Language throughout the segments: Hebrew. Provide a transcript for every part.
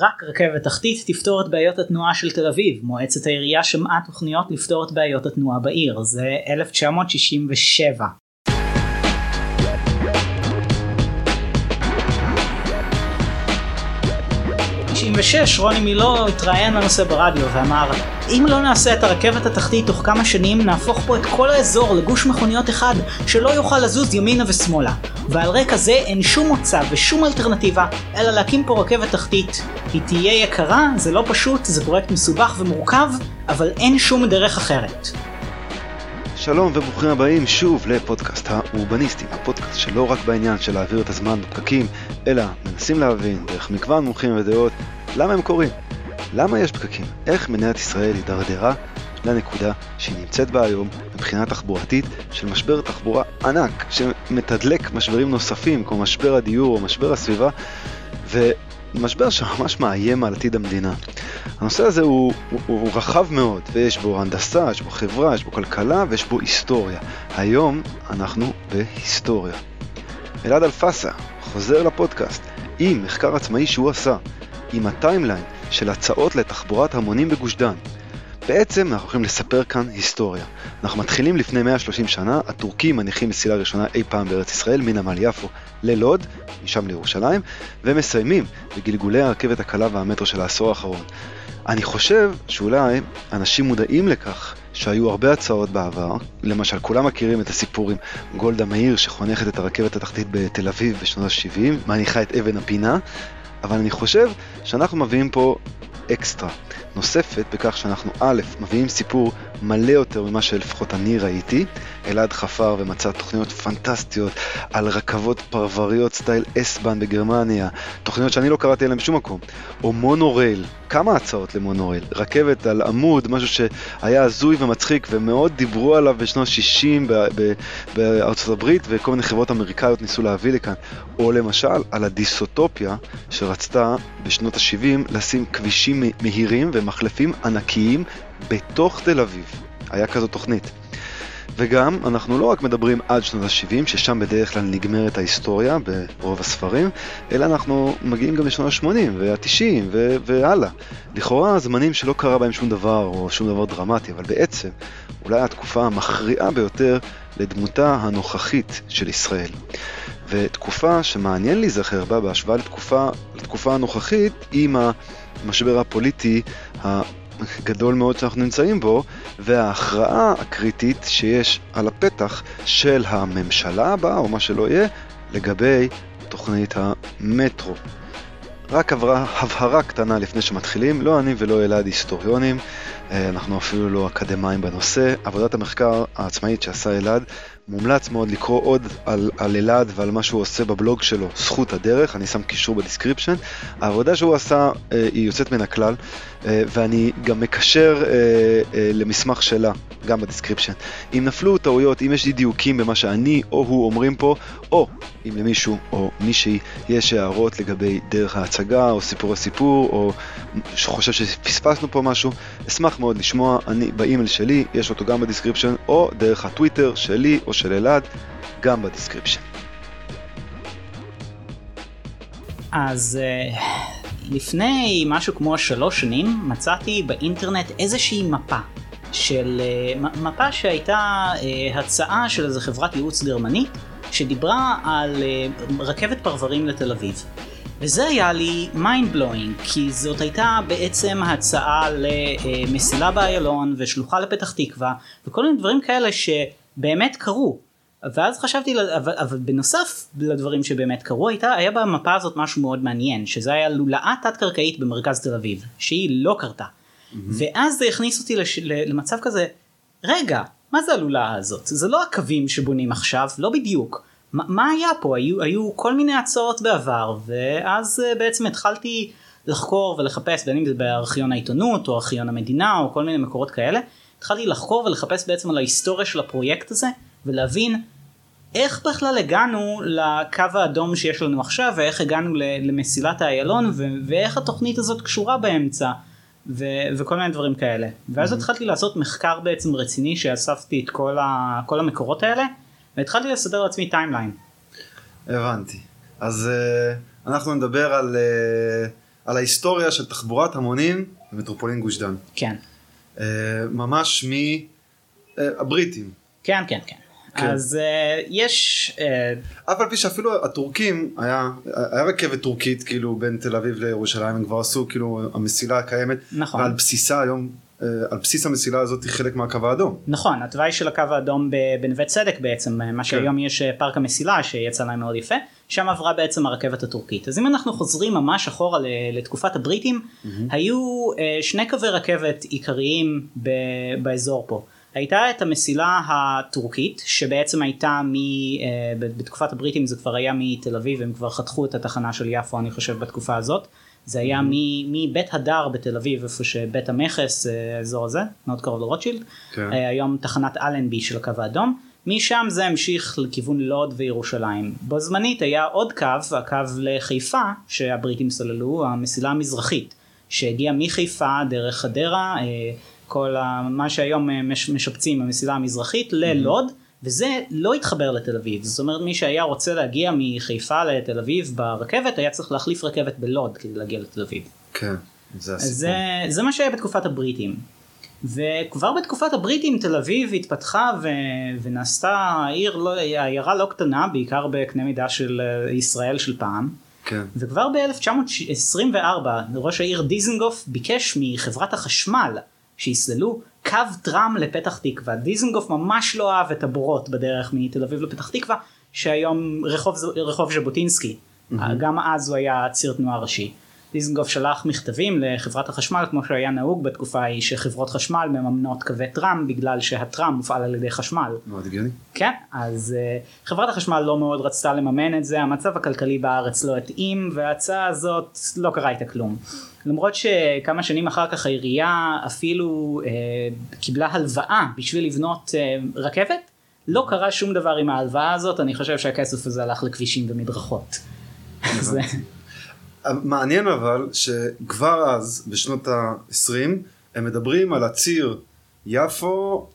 רק רכבת תחתית תפתור את בעיות התנועה של תל אביב. מועצת העירייה שמעה תוכניות לפתור את בעיות התנועה בעיר. זה 1967. 96 רוני מילו התראיין לנושא ברדיו ואמר אם לא נעשה את הרכבת התחתית תוך כמה שנים נהפוך פה את כל האזור לגוש מכוניות אחד שלא יוכל לזוז ימינה ושמאלה. ועל רקע זה אין שום מוצא ושום אלטרנטיבה אלא להקים פה רכבת תחתית. היא תהיה יקרה, זה לא פשוט, זה פרויקט מסובך ומורכב אבל אין שום דרך אחרת שלום וברוכים הבאים שוב לפודקאסט האורבניסטים, הפודקאסט שלא רק בעניין של להעביר את הזמן בפקקים, אלא מנסים להבין דרך מגוון מומחים ודעות למה הם קורים, למה יש פקקים, איך מדינת ישראל הידרדרה לנקודה שהיא נמצאת בה היום מבחינה תחבורתית של משבר תחבורה ענק שמתדלק משברים נוספים כמו משבר הדיור או משבר הסביבה ו... משבר שממש מאיים על עתיד המדינה. הנושא הזה הוא, הוא, הוא רחב מאוד, ויש בו הנדסה, יש בו חברה, יש בו כלכלה ויש בו היסטוריה. היום אנחנו בהיסטוריה. אלעד אלפסה חוזר לפודקאסט עם מחקר עצמאי שהוא עשה, עם הטיימליין של הצעות לתחבורת המונים בגוש דן. בעצם אנחנו הולכים לספר כאן היסטוריה. אנחנו מתחילים לפני 130 שנה, הטורקים מניחים מסילה ראשונה אי פעם בארץ ישראל, מנמל יפו ללוד, משם לירושלים, ומסיימים בגלגולי הרכבת הקלה והמטרו של העשור האחרון. אני חושב שאולי אנשים מודעים לכך שהיו הרבה הצעות בעבר, למשל כולם מכירים את הסיפור עם גולדה מאיר שחונכת את הרכבת התחתית בתל אביב בשנות ה-70, מניחה את אבן הפינה, אבל אני חושב שאנחנו מביאים פה אקסטרה נוספת בכך שאנחנו א', מביאים סיפור מלא יותר ממה שלפחות אני ראיתי. אלעד חפר ומצא תוכניות פנטסטיות על רכבות פרבריות סטייל אסבן בגרמניה, תוכניות שאני לא קראתי עליהן בשום מקום. או מונורייל, כמה הצעות למונורייל. רכבת על עמוד, משהו שהיה הזוי ומצחיק ומאוד דיברו עליו בשנות ה-60 בארצות הברית וכל מיני חברות אמריקאיות ניסו להביא לכאן. או למשל על הדיסוטופיה שרצתה בשנות ה-70 לשים כבישים מהירים ומחלפים ענקיים בתוך תל אביב. היה כזו תוכנית. וגם, אנחנו לא רק מדברים עד שנות ה-70, ששם בדרך כלל נגמרת ההיסטוריה ברוב הספרים, אלא אנחנו מגיעים גם לשנות ה-80 וה-90 ו- והלאה. לכאורה זמנים שלא קרה בהם שום דבר או שום דבר דרמטי, אבל בעצם אולי התקופה המכריעה ביותר לדמותה הנוכחית של ישראל. ותקופה שמעניין להיזכר בה בהשוואה לתקופה, לתקופה הנוכחית עם המשבר הפוליטי גדול מאוד שאנחנו נמצאים בו, וההכרעה הקריטית שיש על הפתח של הממשלה הבאה, או מה שלא יהיה, לגבי תוכנית המטרו. רק הבהרה, הבהרה קטנה לפני שמתחילים, לא אני ולא אלעד היסטוריונים, אה, אנחנו אפילו לא אקדמאים בנושא. עבודת המחקר העצמאית שעשה אלעד מומלץ מאוד לקרוא עוד על, על אלעד ועל מה שהוא עושה בבלוג שלו, זכות הדרך, אני שם קישור ב description. העבודה שהוא עשה אה, היא יוצאת מן הכלל, אה, ואני גם מקשר אה, אה, למסמך שלה, גם ב description. אם נפלו טעויות, אם יש אי דיוקים במה שאני או הוא אומרים פה, או אם למישהו או מישהי יש הערות לגבי דרך ההצגה, או סיפור הסיפור, או חושב שפספסנו פה משהו, אשמח מאוד לשמוע, אני באימייל שלי, יש אותו גם ב description, או דרך הטוויטר שלי או של אלעד, גם ב description. אז uh, לפני משהו כמו שלוש שנים מצאתי באינטרנט איזושהי מפה של uh, מפה שהייתה uh, הצעה של איזה חברת ייעוץ גרמנית שדיברה על רכבת פרברים לתל אביב. וזה היה לי mind blowing כי זאת הייתה בעצם הצעה למסילה באיילון ושלוחה לפתח תקווה וכל מיני דברים כאלה שבאמת קרו. ואז חשבתי, אבל, אבל בנוסף לדברים שבאמת קרו, הייתה, היה במפה הזאת משהו מאוד מעניין, שזה היה לולאה תת קרקעית במרכז תל אביב, שהיא לא קרתה. Mm-hmm. ואז זה הכניס אותי לש, למצב כזה, רגע, מה זה הלולאה הזאת? זה לא הקווים שבונים עכשיו, לא בדיוק. מה, מה היה פה? היו, היו כל מיני הצעות בעבר, ואז uh, בעצם התחלתי לחקור ולחפש, בין אם זה בארכיון העיתונות, או ארכיון המדינה, או כל מיני מקורות כאלה, התחלתי לחקור ולחפש בעצם על ההיסטוריה של הפרויקט הזה, ולהבין איך בכלל הגענו לקו האדום שיש לנו עכשיו ואיך הגענו למסילת איילון ואיך התוכנית הזאת קשורה באמצע ו- וכל מיני דברים כאלה ואז mm-hmm. התחלתי לעשות מחקר בעצם רציני שאספתי את כל, ה- כל המקורות האלה והתחלתי לסדר לעצמי timeline. הבנתי אז uh, אנחנו נדבר על, uh, על ההיסטוריה של תחבורת המונים במטרופולין גוש דן. כן. אה, ממש מהבריטים. כן, כן, כן. כן. אז אה, יש... אה, אף על פי שאפילו הטורקים היה, היה רכבת טורקית כאילו בין תל אביב לירושלים הם כבר עשו כאילו המסילה הקיימת נכון. ועל בסיסה היום אה, על בסיס המסילה הזאת היא חלק מהקו האדום. נכון, התוואי של הקו האדום בנווה צדק בעצם, כן. מה שהיום יש אה, פארק המסילה שיצא להם מאוד יפה, שם עברה בעצם הרכבת הטורקית. אז אם אנחנו חוזרים ממש אחורה לתקופת הבריטים, היו אה, שני קווי רכבת עיקריים ב- באזור פה. הייתה את המסילה הטורקית שבעצם הייתה מ... ב- בתקופת הבריטים זה כבר היה מתל אביב הם כבר חתכו את התחנה של יפו אני חושב בתקופה הזאת. זה היה מ- מבית הדר בתל אביב איפה שבית המכס אה, האזור הזה מאוד קרוב לרוטשילד. כן. היום תחנת אלנבי של הקו האדום. משם זה המשיך לכיוון לוד וירושלים. בו זמנית היה עוד קו, הקו לחיפה שהבריטים סללו, המסילה המזרחית, שהגיעה מחיפה דרך חדרה, אה, כל ה- מה שהיום אה, מש- משפצים המסילה המזרחית ללוד, וזה לא התחבר לתל אביב. זאת אומרת מי שהיה רוצה להגיע מחיפה לתל אביב ברכבת היה צריך להחליף רכבת בלוד כדי להגיע לתל אביב. כן, זה הסיפור. זה, זה מה שהיה בתקופת הבריטים. וכבר בתקופת הבריטים תל אביב התפתחה ו... ונעשתה עיר, לא, עיירה לא קטנה, בעיקר בקנה מידה של אה, ישראל של פעם. כן. וכבר ב-1924 ראש העיר דיזנגוף ביקש מחברת החשמל שיסללו קו טראם לפתח תקווה. דיזנגוף ממש לא אהב את הבורות בדרך מתל אביב לפתח תקווה, שהיום רחוב, רחוב ז'בוטינסקי. גם אז הוא היה ציר תנועה ראשי. דיזנגוף שלח מכתבים לחברת החשמל כמו שהיה נהוג בתקופה ההיא שחברות חשמל מממנות קווי טראם בגלל שהטראם מופעל על ידי חשמל. מאוד הגיוני. כן, אז uh, חברת החשמל לא מאוד רצתה לממן את זה, המצב הכלכלי בארץ לא התאים וההצעה הזאת לא קרה איתה כלום. למרות שכמה שנים אחר כך העירייה אפילו uh, קיבלה הלוואה בשביל לבנות uh, רכבת, לא קרה שום דבר עם ההלוואה הזאת, אני חושב שהכסף הזה הלך לכבישים ומדרכות. זה- מעניין אבל שכבר אז בשנות ה-20 הם מדברים על הציר יפו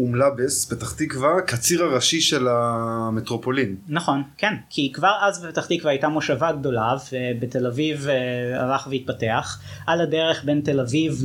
אומלבס פתח תקווה כציר הראשי של המטרופולין. נכון, כן, כי כבר אז בפתח תקווה הייתה מושבה גדולה ובתל אביב אה, הלך והתפתח. על הדרך בין תל אביב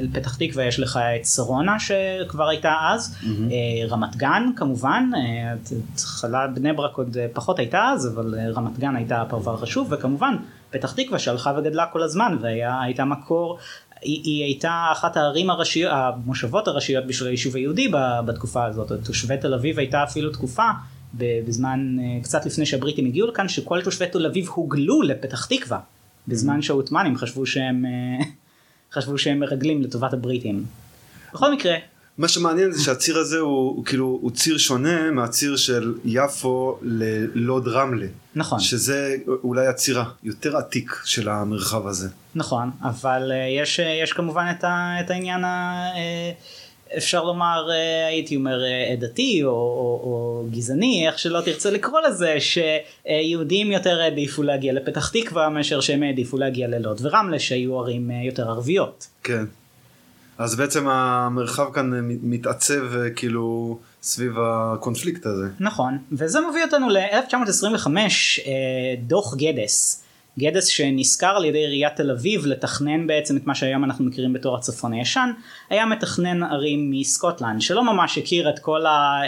לפתח תקווה יש לך את שרונה שכבר הייתה אז, אה, רמת גן כמובן, אה, התחלה בני ברק עוד אה, פחות הייתה אז, אבל אה, רמת גן הייתה הפרבר חשוב, וכמובן פתח תקווה שהלכה וגדלה כל הזמן והייתה מקור. היא, היא הייתה אחת הערים הראשיות, המושבות הראשיות בשביל היישוב היהודי בתקופה הזאת. תושבי תל אביב הייתה אפילו תקופה בזמן אה, קצת לפני שהבריטים הגיעו לכאן שכל תושבי תל אביב הוגלו לפתח תקווה בזמן שהעות'מאנים חשבו שהם אה, חשבו שהם מרגלים לטובת הבריטים. בכל מקרה מה שמעניין זה שהציר הזה הוא, הוא כאילו הוא ציר שונה מהציר של יפו ללוד רמלה. נכון שזה אולי הציר היותר עתיק של המרחב הזה. נכון אבל אה, יש אה, יש כמובן את, ה, את העניין ה, אה, אפשר לומר הייתי אומר עדתי או, או, או גזעני איך שלא תרצה לקרוא לזה שיהודים יותר העדיפו להגיע לפתח תקווה מאשר שהם העדיפו להגיע ללוד ורמלה שהיו ערים יותר ערביות. כן. אז בעצם המרחב כאן מתעצב אה, כאילו סביב הקונפליקט הזה. נכון, וזה מביא אותנו ל-1925, אה, דוח גדס. גדס שנשכר על ידי עיריית תל אביב לתכנן בעצם את מה שהיום אנחנו מכירים בתור הצפון הישן, היה מתכנן ערים מסקוטלנד, שלא ממש הכיר את כל ה...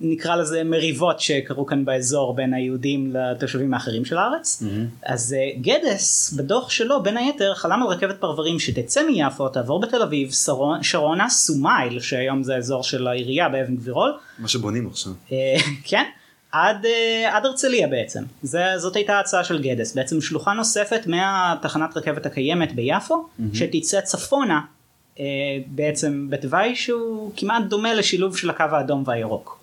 נקרא לזה מריבות שקרו כאן באזור בין היהודים לתושבים האחרים של הארץ. אז אה, גדס בדוח שלו בין היתר חלם על רכבת פרברים שתצא מיפו, תעבור בתל אביב, שרונה, סומייל, שהיום זה האזור של העירייה באבן גבירול, מה שבונים עכשיו. אה, כן, עד, אה, עד הרצליה בעצם. זה, זאת הייתה ההצעה של גדס, בעצם שלוחה נוספת מהתחנת רכבת הקיימת ביפו, שתצא צפונה, אה, בעצם בתוואי שהוא כמעט דומה לשילוב של הקו האדום והירוק.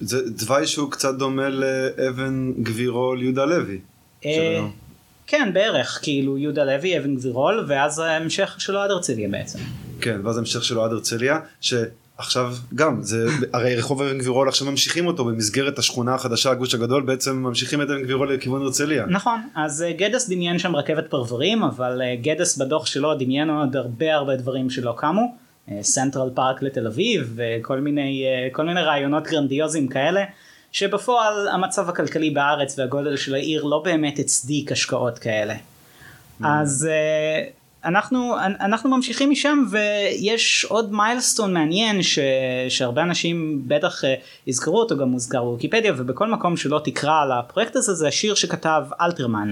זה תוואי שהוא קצת דומה לאבן גבירול יהודה לוי. אה. כן, בערך, כאילו יהודה לוי, אבן גבירול, ואז ההמשך שלו עד הרצליה בעצם. כן, ואז המשך שלו עד הרצליה, שעכשיו גם, זה, הרי רחוב אבן גבירול עכשיו ממשיכים אותו במסגרת השכונה החדשה, הגוש הגדול, בעצם ממשיכים את אבן גבירול לכיוון הרצליה. נכון, אז אה, גדס דמיין שם רכבת פרברים, אבל אה, גדס בדוח שלו דמיין עוד הרבה הרבה דברים שלא קמו. סנטרל פארק לתל אביב וכל מיני, אה, כל מיני רעיונות גרנדיוזיים כאלה, שבפועל המצב הכלכלי בארץ והגודל של העיר לא באמת הצדיק השקעות כאלה. אז אה, אנחנו אנחנו ממשיכים משם ויש עוד מיילסטון מעניין ש, שהרבה אנשים בטח אה, יזכרו אותו גם מוזכר בוויקיפדיה ובכל מקום שלא תקרא על הפרויקט הזה זה השיר שכתב אלתרמן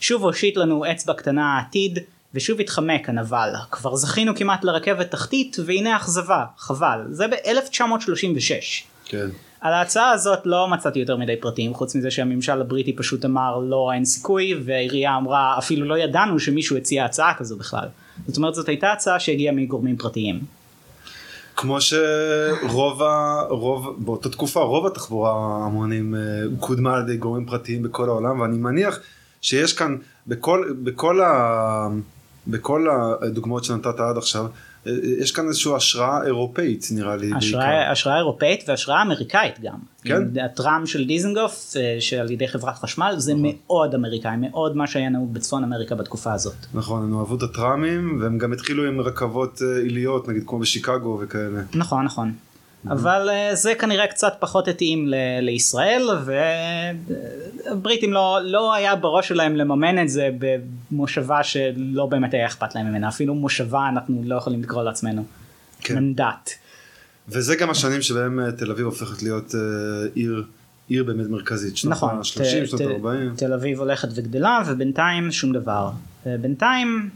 שוב הושיט לנו אצבע קטנה העתיד ושוב התחמק הנבל כבר זכינו כמעט לרכבת תחתית והנה אכזבה חבל זה ב-1936 כן. על ההצעה הזאת לא מצאתי יותר מדי פרטים חוץ מזה שהממשל הבריטי פשוט אמר לא אין סיכוי והעירייה אמרה אפילו לא ידענו שמישהו הציע הצעה כזו בכלל. זאת אומרת זאת הייתה הצעה שהגיעה מגורמים פרטיים. כמו שרוב ה... רוב, באותה תקופה רוב התחבורה ההמונים אה, קודמה על ידי גורמים פרטיים בכל העולם ואני מניח שיש כאן בכל, בכל, ה, בכל הדוגמאות שנתת עד עכשיו יש כאן איזושהי השראה אירופאית נראה לי. השראה, השראה אירופאית והשראה אמריקאית גם. כן. הטראם של דיזנגוף אה, שעל ידי חברת חשמל זה נכון. מאוד אמריקאי מאוד מה שהיה נהוג בצפון אמריקה בתקופה הזאת. נכון הם אהבו את הטראמים והם גם התחילו עם רכבות אה, עיליות נגיד כמו בשיקגו וכאלה. נכון נכון. אבל uh, זה כנראה קצת פחות התאים ל- לישראל והבריטים לא, לא היה בראש שלהם לממן את זה במושבה שלא באמת היה אכפת להם ממנה. אפילו מושבה אנחנו לא יכולים לקרוא לעצמנו. כן. מנדט. וזה גם השנים שבהם אה, תל אביב הופכת להיות uh, עיר עיר באמת מרכזית. שנות נכון, ה-30 שנות ה-40 תל אביב הולכת וגדלה ובינתיים שום דבר. בינתיים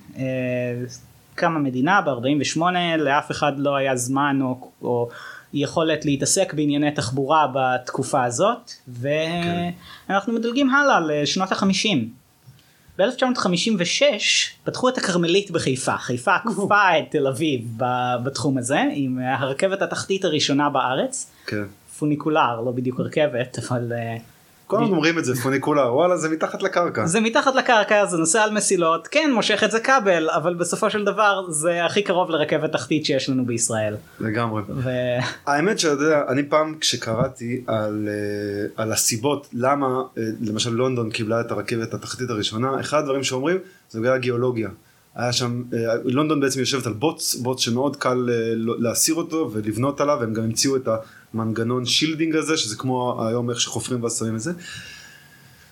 קמה מדינה ב-48 לאף אחד לא היה זמן או, או יכולת להתעסק בענייני תחבורה בתקופה הזאת ואנחנו מדלגים הלאה לשנות החמישים. ב-1956 פתחו את הכרמלית בחיפה, חיפה עקפה את תל אביב בתחום הזה עם הרכבת התחתית הראשונה בארץ, כן. פוניקולר לא בדיוק רכבת אבל uh, כל הזמן אומרים את זה פוניקולר וואלה זה מתחת לקרקע זה מתחת לקרקע זה נוסע על מסילות כן מושך את זה כבל אבל בסופו של דבר זה הכי קרוב לרכבת תחתית שיש לנו בישראל. לגמרי. ו... האמת שאתה יודע אני פעם כשקראתי על, uh, על הסיבות למה uh, למשל לונדון קיבלה את הרכבת התחתית הראשונה אחד הדברים שאומרים זה בגלל הגיאולוגיה. היה שם, uh, לונדון בעצם יושבת על בוץ, בוץ שמאוד קל uh, להסיר אותו ולבנות עליו, הם גם המציאו את המנגנון shielding הזה, שזה כמו היום איך שחופרים ואז שמים את זה.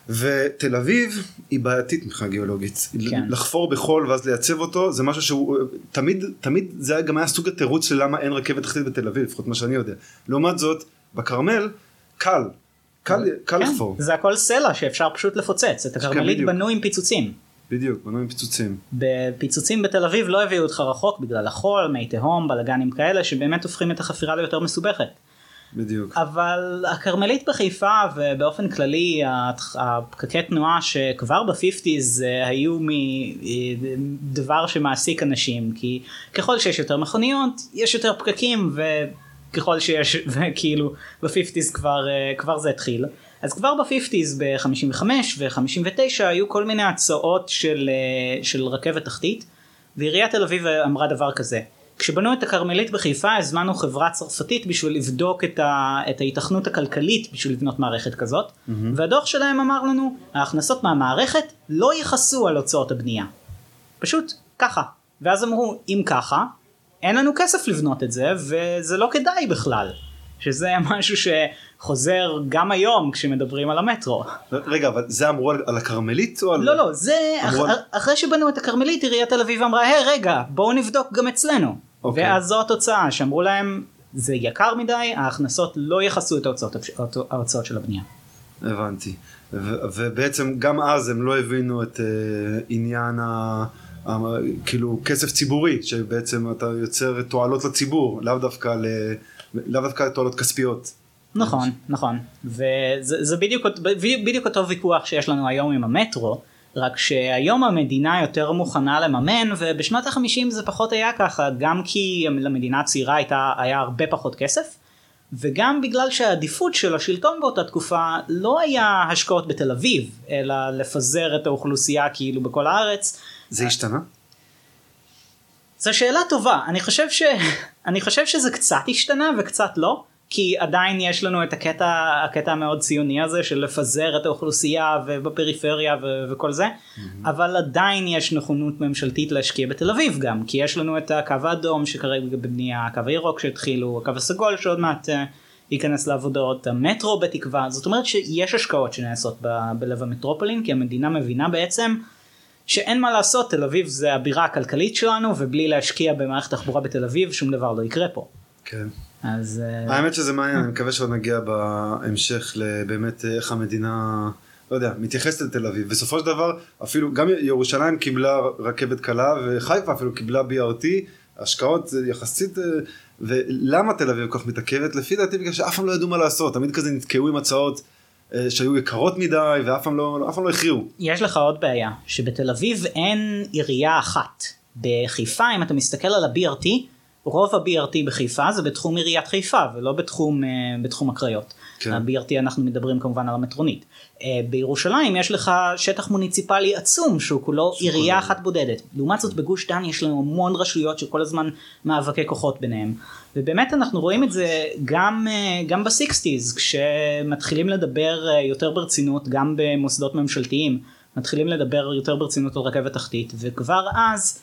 ותל אביב היא בעייתית מבחינה גיאולוגית. כן. לחפור בחול ואז לייצב אותו זה משהו שהוא תמיד תמיד זה גם היה סוג התירוץ של למה אין רכבת תחתית בתל אביב לפחות מה שאני יודע. לעומת זאת בכרמל קל. קל, קל כן, לחפור. זה הכל סלע שאפשר פשוט לפוצץ. את הכרמלית כן, בנו עם פיצוצים. בדיוק, בנו עם פיצוצים. בפיצוצים בתל אביב לא הביאו אותך רחוק בגלל החול, מי תהום, בלאגנים כאלה שבאמת הופכים את החפירה ליותר מסובכת. בדיוק. אבל הכרמלית בחיפה ובאופן כללי הפקקי תנועה שכבר ב fifties אה, היו דבר שמעסיק אנשים כי ככל שיש יותר מכוניות יש יותר פקקים וככל שיש וכאילו ב fifties כבר אה, כבר זה התחיל. אז כבר בפיפטיז ב-55 ו-59 היו כל מיני הצעות של, אה, של רכבת תחתית ועיריית תל אביב אמרה דבר כזה כשבנו את הכרמלית בחיפה הזמנו חברה צרפתית בשביל לבדוק את, ה, את ההיתכנות הכלכלית בשביל לבנות מערכת כזאת mm-hmm. והדוח שלהם אמר לנו ההכנסות מהמערכת לא יכסו על הוצאות הבנייה. פשוט ככה. ואז אמרו אם ככה אין לנו כסף לבנות את זה וזה לא כדאי בכלל. שזה משהו שחוזר גם היום כשמדברים על המטרו. רגע אבל זה אמרו על, על הכרמלית או על... לא לא זה אח, על... אחרי שבנו את הכרמלית עיריית תל אביב אמרה היי רגע בואו נבדוק גם אצלנו. אוקיי. ואז זו התוצאה שאמרו להם זה יקר מדי ההכנסות לא יכסו את ההוצאות, ההוצאות של הבנייה. הבנתי ובעצם גם אז הם לא הבינו את uh, עניין ה... כאילו כסף ציבורי שבעצם אתה יוצר תועלות לציבור לאו דווקא ל... לאו דווקא תועלות כספיות. נכון נכון וזה בדיוק, בדיוק אותו ויכוח שיש לנו היום עם המטרו רק שהיום המדינה יותר מוכנה לממן ובשנות החמישים זה פחות היה ככה גם כי למדינה הצעירה הייתה היה הרבה פחות כסף וגם בגלל שהעדיפות של השלטון באותה תקופה לא היה השקעות בתל אביב אלא לפזר את האוכלוסייה כאילו בכל הארץ. זה השתנה? זו שאלה טובה אני חושב ש... אני חושב שזה קצת השתנה וקצת לא כי עדיין יש לנו את הקטע הקטע המאוד ציוני הזה של לפזר את האוכלוסייה ובפריפריה ו- וכל זה mm-hmm. אבל עדיין יש נכונות ממשלתית להשקיע בתל אביב גם כי יש לנו את הקו האדום שכרגע בבנייה הקו הירוק שהתחילו הקו הסגול שעוד מעט uh, ייכנס לעבודות המטרו בתקווה זאת אומרת שיש השקעות שנעשות ב- בלב המטרופולין כי המדינה מבינה בעצם שאין מה לעשות תל אביב זה הבירה הכלכלית שלנו ובלי להשקיע במערכת תחבורה בתל אביב שום דבר לא יקרה פה. כן. אז אה, האמת שזה מעניין, אני מקווה שעוד נגיע בהמשך לבאמת איך המדינה, לא יודע, מתייחסת לתל אביב. בסופו של דבר, אפילו, גם ירושלים קיבלה רכבת קלה וחיפה אפילו קיבלה BRT, השקעות יחסית, אה, ולמה תל אביב כל כך מתעכבת? לפי דעתי בגלל שאף פעם לא ידעו מה לעשות, תמיד כזה נתקעו עם הצעות. אה, שהיו יקרות מדי ואף פעם לא, לא הכריעו. יש לך עוד בעיה שבתל אביב אין עירייה אחת. בחיפה אם אתה מסתכל על ה-BRT רוב ה-BRT בחיפה זה בתחום עיריית חיפה ולא בתחום, uh, בתחום הקריות. כן. ה-BRT אנחנו מדברים כמובן על המטרונית. Uh, בירושלים יש לך שטח מוניציפלי עצום שהוא כולו עירייה אחת בודדת. לעומת זאת בגוש דן יש לנו המון רשויות שכל הזמן מאבקי כוחות ביניהם. ובאמת אנחנו רואים את זה גם, uh, גם בסיקסטיז כשמתחילים לדבר יותר ברצינות גם במוסדות ממשלתיים מתחילים לדבר יותר ברצינות על רכבת תחתית וכבר אז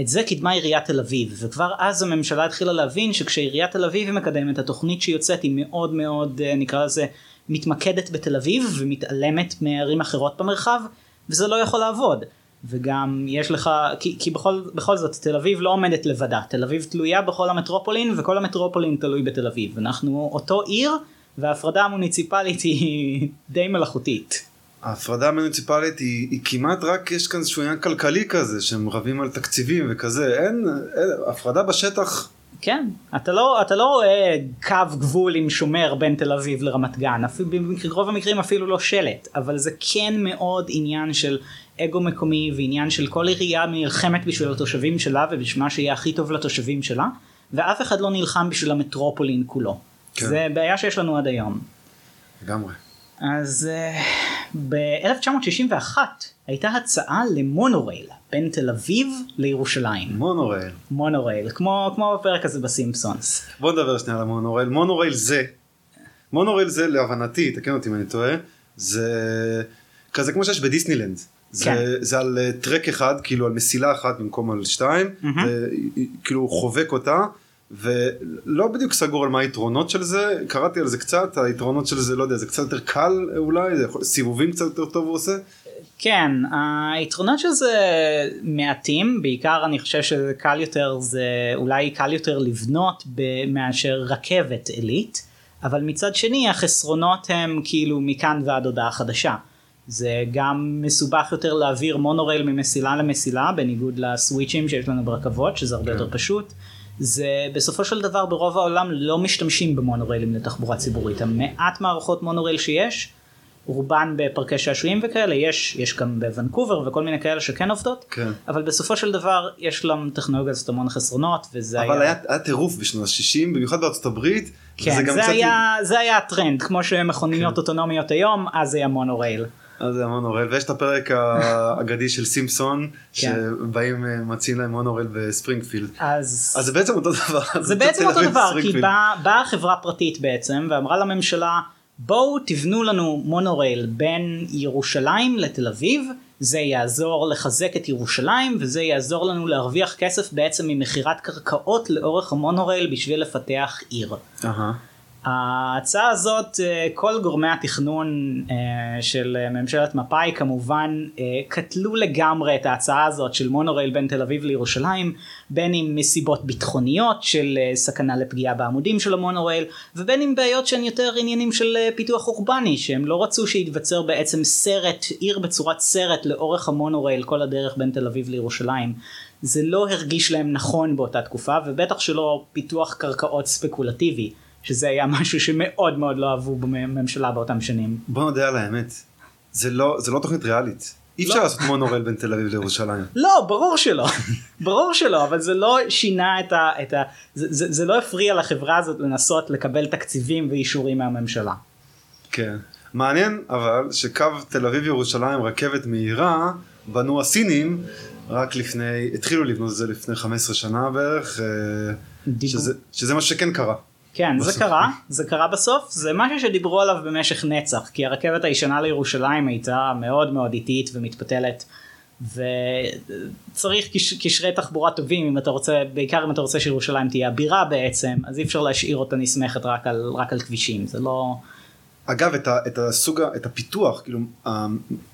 את זה קידמה עיריית תל אביב וכבר אז הממשלה התחילה להבין שכשעיריית תל אביב מקדמת התוכנית שיוצאת היא מאוד מאוד אה, נקרא לזה מתמקדת בתל אביב ומתעלמת מערים אחרות במרחב וזה לא יכול לעבוד. וגם יש לך כי, כי בכל, בכל זאת תל אביב לא עומדת לבדה. תל אביב תלויה בכל המטרופולין וכל המטרופולין תלוי בתל אביב. אנחנו אותו עיר וההפרדה המוניציפלית היא די מלאכותית. ההפרדה המוניציפלית היא, היא כמעט רק יש כאן איזשהו עניין כלכלי כזה שהם רבים על תקציבים וכזה אין, אין הפרדה בשטח. כן אתה לא אתה לא רואה קו גבול עם שומר בין תל אביב לרמת גן ברוב המקרים אפילו לא שלט אבל זה כן מאוד עניין של אגו מקומי ועניין של כל עירייה נלחמת בשביל התושבים שלה ובשביל מה שיהיה הכי טוב לתושבים שלה ואף אחד לא נלחם בשביל המטרופולין כולו. כן. זה בעיה שיש לנו עד היום. לגמרי. אז uh, ב-1961 הייתה הצעה למונורייל בין תל אביב לירושלים. מונורייל. מונורייל, כמו, כמו בפרק הזה בסימפסונס. בוא נדבר שנייה על המונורייל. מונורייל זה, מונורייל זה להבנתי, תקן אותי אם אני טועה, זה כזה כמו שיש בדיסנילנד. זה, כן. זה על uh, טרק אחד, כאילו על מסילה אחת במקום על שתיים, mm-hmm. וכאילו חובק אותה. ולא בדיוק סגור על מה היתרונות של זה, קראתי על זה קצת, היתרונות של זה, לא יודע, זה קצת יותר קל אולי, זה יכול, סיבובים קצת יותר טוב הוא עושה. כן, היתרונות של זה מעטים, בעיקר אני חושב שזה קל יותר, זה אולי קל יותר לבנות מאשר רכבת עילית, אבל מצד שני החסרונות הם כאילו מכאן ועד הודעה חדשה. זה גם מסובך יותר להעביר מונורייל ממסילה למסילה, בניגוד לסוויצ'ים שיש לנו ברכבות, שזה הרבה כן. יותר פשוט. זה בסופו של דבר ברוב העולם לא משתמשים במונוריילים לתחבורה ציבורית. המעט מערכות מונורייל שיש, רובן בפרקי שעשועים וכאלה, יש, יש גם בוונקובר וכל מיני כאלה שכן עובדות, כן. אבל בסופו של דבר יש להם טכנולוגיה הזאת המון חסרונות וזה אבל היה... אבל היה טירוף בשנות ה-60, במיוחד בארצות הברית. כן, זה, זה, היה, זה היה הטרנד, כמו שמכוניות כן. אוטונומיות היום, אז היה מונורייל. אז זה מונורל ויש את הפרק האגדי של סימפסון כן. שבאים אה, מציעים להם מונורל בספרינגפילד אז, אז זה בעצם אותו דבר זה בעצם אותו דבר כי באה בא חברה פרטית בעצם ואמרה לממשלה בואו תבנו לנו מונורייל בין ירושלים לתל אביב זה יעזור לחזק את ירושלים וזה יעזור לנו להרוויח כסף בעצם ממכירת קרקעות לאורך המונורייל בשביל לפתח עיר. Uh-huh. ההצעה הזאת אה, כל גורמי התכנון אה, של ממשלת מפא"י כמובן אה, קטלו לגמרי את ההצעה הזאת של מונורייל בין תל אביב לירושלים בין אם מסיבות ביטחוניות של סכנה לפגיעה בעמודים של המונורייל ובין אם בעיות שהן יותר עניינים של פיתוח אורבני שהם לא רצו שיתבצר בעצם סרט עיר בצורת סרט לאורך המונורייל כל הדרך בין תל אביב לירושלים זה לא הרגיש להם נכון באותה תקופה ובטח שלא פיתוח קרקעות ספקולטיבי. שזה היה משהו שמאוד מאוד לא אהבו בממשלה באותם שנים. בוא נודה על האמת, זה לא, זה לא תוכנית ריאלית. אי אפשר לא. לעשות מונורל בין תל אביב לירושלים. לא, ברור שלא, ברור שלא, אבל זה לא שינה את ה... את ה זה, זה, זה לא הפריע לחברה הזאת לנסות לקבל תקציבים ואישורים מהממשלה. כן, מעניין אבל שקו תל אביב ירושלים רכבת מהירה בנו הסינים רק לפני, התחילו לבנות את זה לפני 15 שנה בערך, אה, שזה, שזה מה שכן קרה. כן זה קרה זה קרה בסוף. זה משהו שדיברו עליו במשך נצח כי הרכבת הישנה לירושלים הייתה מאוד מאוד איטית ומתפתלת וצריך קשרי תחבורה טובים אם אתה רוצה בעיקר אם אתה רוצה שירושלים תהיה הבירה בעצם אז אי אפשר להשאיר אותה נסמכת רק על רק על כבישים זה לא אגב, את, ה, את הסוג, את הפיתוח, כאילו,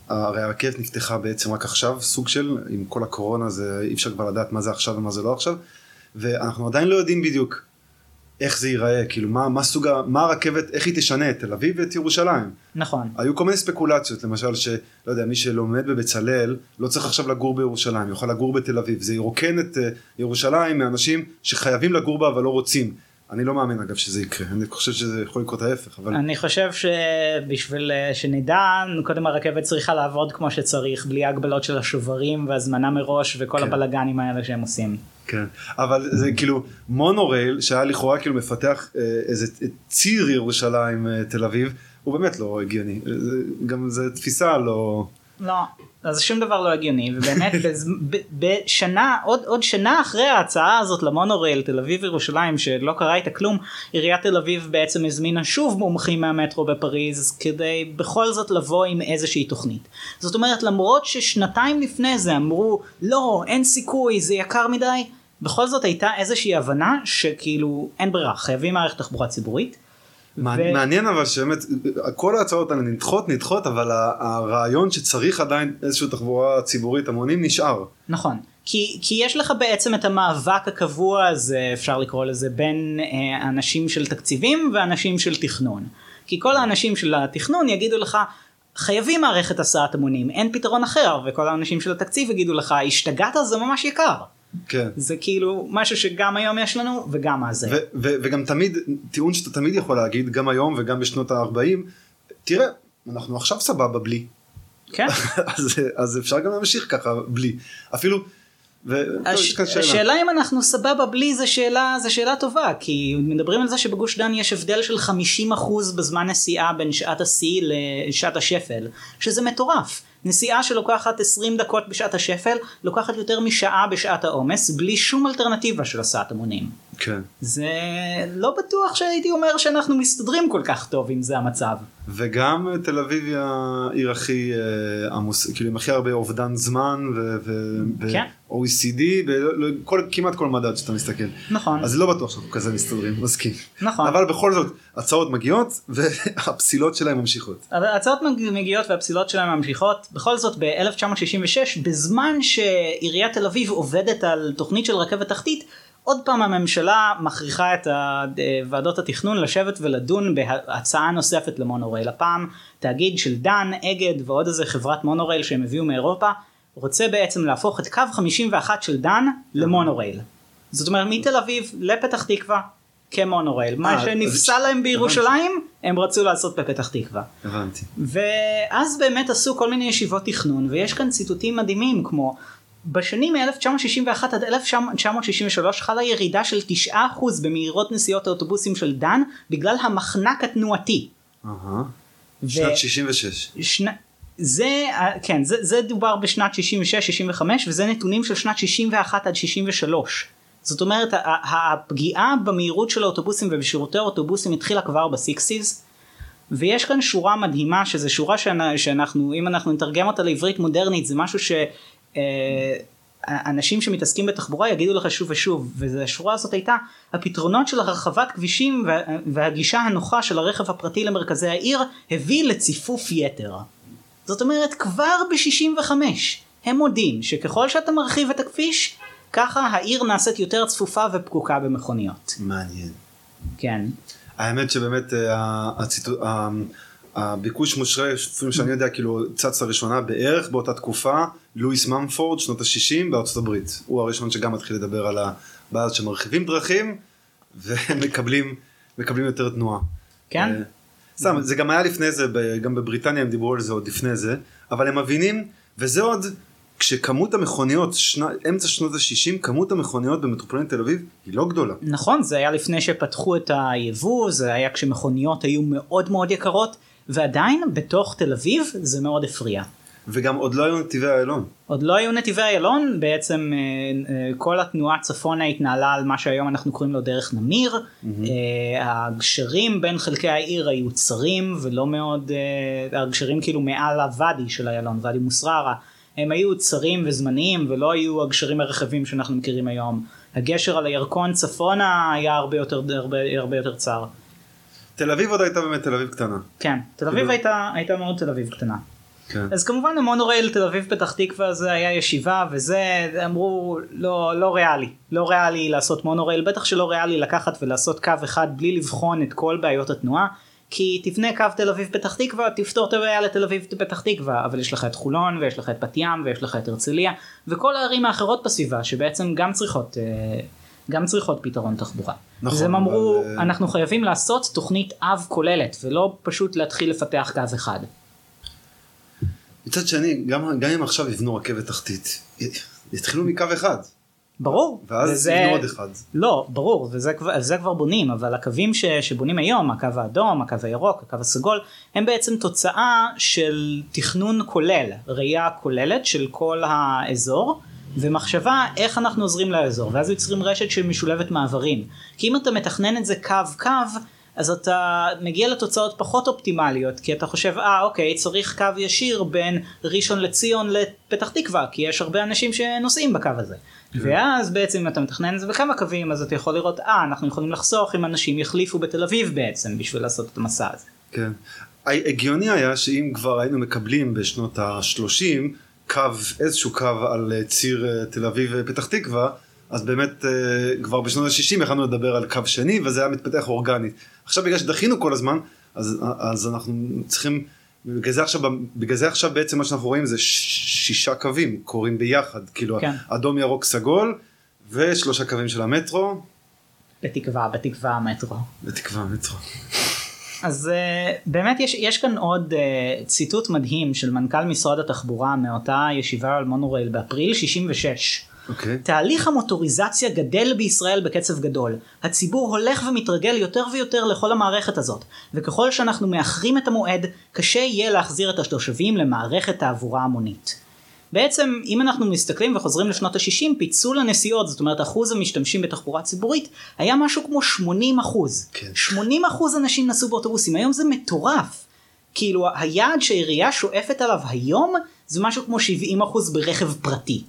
הרי הרכבת נפתחה בעצם רק עכשיו, סוג של, עם כל הקורונה זה אי אפשר כבר לדעת מה זה עכשיו ומה זה לא עכשיו, ואנחנו עדיין לא יודעים בדיוק איך זה ייראה, כאילו, מה, מה סוג, ה- מה הרכבת, איך היא תשנה את תל אביב ואת ירושלים. נכון. היו כל מיני ספקולציות, למשל שלא יודע, מי שלומד בבצלאל לא צריך עכשיו לגור בירושלים, יוכל לגור בתל אביב, זה ירוקן את אה, ירושלים מאנשים שחייבים לגור בה אבל לא רוצים. אני לא מאמין אגב שזה יקרה, אני חושב שזה יכול לקרות ההפך, אבל אני חושב שבשביל אה, שנדע קודם הרכבת צריכה לעבוד כמו שצריך בלי הגבלות של השוברים והזמנה מראש וכל כן. הבלגנים האלה שהם עושים. כן, אבל זה כאילו מונורייל שהיה לכאורה כאילו מפתח אה, איזה ציר ירושלים אה, תל אביב, הוא באמת לא הגיוני, גם זה תפיסה לא... לא, אז שום דבר לא הגיוני ובאמת בז... ב... בשנה עוד עוד שנה אחרי ההצעה הזאת למונורייל תל אביב ירושלים שלא קרה איתה כלום עיריית תל אביב בעצם הזמינה שוב מומחים מהמטרו בפריז כדי בכל זאת לבוא עם איזושהי תוכנית. זאת אומרת למרות ששנתיים לפני זה אמרו לא אין סיכוי זה יקר מדי בכל זאת הייתה איזושהי הבנה שכאילו אין ברירה חייבים מערכת תחבורה ציבורית. מעניין- אבל שבאמת כל ההצעות האלה נדחות נדחות אבל הרעיון שצריך עדיין איזושהי תחבורה ציבורית המונים נשאר. נכון. כי, כי יש לך בעצם את המאבק הקבוע הזה אפשר לקרוא לזה בין אה, אנשים של תקציבים ואנשים של תכנון. כי כל האנשים של התכנון יגידו לך חייבים מערכת הסעת המונים אין פתרון אחר וכל האנשים של התקציב יגידו לך השתגעת זה ממש יקר. כן. זה כאילו משהו שגם היום יש לנו וגם אז היה. וגם תמיד טיעון שאתה תמיד יכול להגיד גם היום וגם בשנות ה-40 תראה אנחנו עכשיו סבבה בלי כן? אז, אז אפשר גם להמשיך ככה בלי אפילו. ו- הש... השאלה אם אנחנו סבבה בלי זה שאלה זה שאלה טובה כי מדברים על זה שבגוש דן יש הבדל של 50% בזמן נסיעה בין שעת השיא לשעת השפל שזה מטורף. נסיעה שלוקחת 20 דקות בשעת השפל לוקחת יותר משעה בשעת העומס בלי שום אלטרנטיבה של הסעת המונים כן. זה לא בטוח שהייתי אומר שאנחנו מסתדרים כל כך טוב אם זה המצב וגם תל אביב היא העיר הכי אה, עמוס כאילו עם הכי הרבה אובדן זמן ו- ו- כן. ו-OECD וכל כמעט כל מדד שאתה מסתכל. נכון אז לא בטוח שאנחנו כזה מסתדרים מסכים. נכון. אבל בכל זאת הצעות מגיעות והפסילות שלהם ממשיכות. מג- מגיעות והפסילות שלהם ממשיכות בכל זאת ב-1966 בזמן שעיריית תל אביב עובדת על תוכנית של רכבת תחתית עוד פעם הממשלה מכריחה את ועדות התכנון לשבת ולדון בהצעה נוספת למונורייל הפעם תאגיד של דן אגד ועוד איזה חברת מונורייל שהם הביאו מאירופה רוצה בעצם להפוך את קו 51 של דן למונורייל זאת אומרת מתל אביב לפתח תקווה כמונורייל מה אה, שנפסל להם בירושלים הם רצו לעשות בפתח תקווה. הבנתי. ואז באמת עשו כל מיני ישיבות תכנון ויש כאן ציטוטים מדהימים כמו בשנים מ-1961 עד 1963 חלה ירידה של 9% במהירות נסיעות האוטובוסים של דן בגלל המחנק התנועתי. אהה. ו- שנת 66. שני, זה כן זה, זה דובר בשנת 66-65 וזה נתונים של שנת 61 עד 63. זאת אומרת הפגיעה במהירות של האוטובוסים ובשירותי האוטובוסים התחילה כבר בסיקסיס ויש כאן שורה מדהימה שזה שורה שאנ- שאנחנו אם אנחנו נתרגם אותה לעברית מודרנית זה משהו שאנשים שמתעסקים בתחבורה יגידו לך שוב ושוב והשורה הזאת הייתה הפתרונות של הרחבת כבישים וה- והגישה הנוחה של הרכב הפרטי למרכזי העיר הביא לציפוף יתר. זאת אומרת כבר ב-65 הם מודים שככל שאתה מרחיב את הכביש ככה העיר נעשית יותר צפופה ופקוקה במכוניות. מעניין. כן. האמת שבאמת אה, הציטו- ה- הביקוש מושרה, שאני יודע, כאילו צץ לראשונה בערך באותה תקופה, לואיס ממפורד, שנות ה-60 בארצות הברית. הוא הראשון שגם התחיל לדבר על הבעיה הזאת שמרחיבים דרכים ומקבלים מקבלים יותר תנועה. כן? אה, סתם, זה גם היה לפני זה, גם בבריטניה הם דיברו על זה עוד לפני זה, אבל הם מבינים, וזה עוד, כשכמות המכוניות, שנה, אמצע שנות ה-60, כמות המכוניות במטרופולין תל אביב היא לא גדולה. נכון זה היה לפני שפתחו את היבוא זה היה כשמכוניות היו מאוד מאוד יקרות ועדיין בתוך תל אביב זה מאוד הפריע. וגם עוד לא היו נתיבי איילון. עוד לא היו נתיבי איילון בעצם אה, אה, כל התנועה צפונה התנהלה על מה שהיום אנחנו קוראים לו דרך נמיר אה, הגשרים בין חלקי העיר היו צרים ולא מאוד הגשרים כאילו מעל הוואדי של איילון ואדי מוסררה הם היו צרים וזמניים ולא היו הגשרים הרחבים שאנחנו מכירים היום הגשר על הירקון צפונה היה הרבה יותר הרבה, הרבה יותר צר. תל אביב עוד הייתה באמת תל אביב קטנה. כן, תל אביב כאילו- הייתה, הייתה מאוד תל אביב קטנה. כן. אז כמובן המונורייל תל אביב פתח תקווה זה היה ישיבה וזה אמרו לא לא ריאלי לא ריאלי לעשות מונורייל בטח שלא ריאלי לקחת ולעשות קו אחד בלי לבחון את כל בעיות התנועה כי תבנה קו תל אביב פתח תקווה תפתור את הבעיה לתל אביב פתח תקווה אבל יש לך את חולון ויש לך את בת ים ויש לך את הרצליה וכל הערים האחרות בסביבה שבעצם גם צריכות אה, גם צריכות פתרון תחבורה. נכון, אז הם אמרו אבל, אה, אנחנו חייבים לעשות תוכנית אב כוללת ולא פשוט להתחיל לפתח קו אחד. מצד שני, גם, גם אם עכשיו יבנו רכבת תחתית, יתחילו מקו אחד, ברור. ואז וזה- יבנו עוד אחד. לא, ברור, וזה כבר, על זה כבר בונים, אבל הקווים ש, שבונים היום, הקו האדום, הקו הירוק, הקו הסגול, הם בעצם תוצאה של תכנון כולל, ראייה כוללת של כל האזור, ומחשבה איך אנחנו עוזרים לאזור, ואז יוצרים רשת שמשולבת מעברים. כי אם אתה מתכנן את זה קו קו, אז אתה מגיע לתוצאות פחות אופטימליות, כי אתה חושב, אה אוקיי, צריך קו ישיר בין ראשון לציון לפתח תקווה, כי יש הרבה אנשים שנוסעים בקו הזה. ואז בעצם אם אתה מתכנן את זה בכמה קווים, אז אתה יכול לראות, אה, אנחנו יכולים לחסוך אם אנשים יחליפו בתל אביב בעצם, בשביל לעשות את המסע הזה. כן. הגיוני היה שאם כבר היינו מקבלים בשנות ה-30 קו, איזשהו קו על אה, ציר אה, תל אביב פתח תקווה, אז באמת אה, כבר בשנות ה-60 יכולנו לדבר על קו שני וזה היה מתפתח אורגנית. עכשיו בגלל שדחינו כל הזמן, אז, אז אנחנו צריכים, בגלל זה, עכשיו, בגלל זה עכשיו בעצם מה שאנחנו רואים זה שישה קווים קורים ביחד, כאילו כן. אדום ירוק סגול ושלושה קווים של המטרו, בתקווה, בתקווה המטרו. בתקווה המטרו. אז uh, באמת יש, יש כאן עוד uh, ציטוט מדהים של מנכ"ל משרד התחבורה מאותה ישיבה על מונורייל באפריל 66. אוקיי. תהליך המוטוריזציה גדל בישראל בקצב גדול. הציבור הולך ומתרגל יותר ויותר לכל המערכת הזאת, וככל שאנחנו מאחרים את המועד, קשה יהיה להחזיר את התושבים למערכת תעבורה המונית. בעצם אם אנחנו מסתכלים וחוזרים לשנות ה-60 פיצול הנסיעות זאת אומרת אחוז המשתמשים בתחבורה ציבורית היה משהו כמו 80 אחוז. כן. 80 אחוז אנשים נסעו באוטובוסים היום זה מטורף. כאילו היעד שהעירייה שואפת עליו היום זה משהו כמו 70 אחוז ברכב פרטי.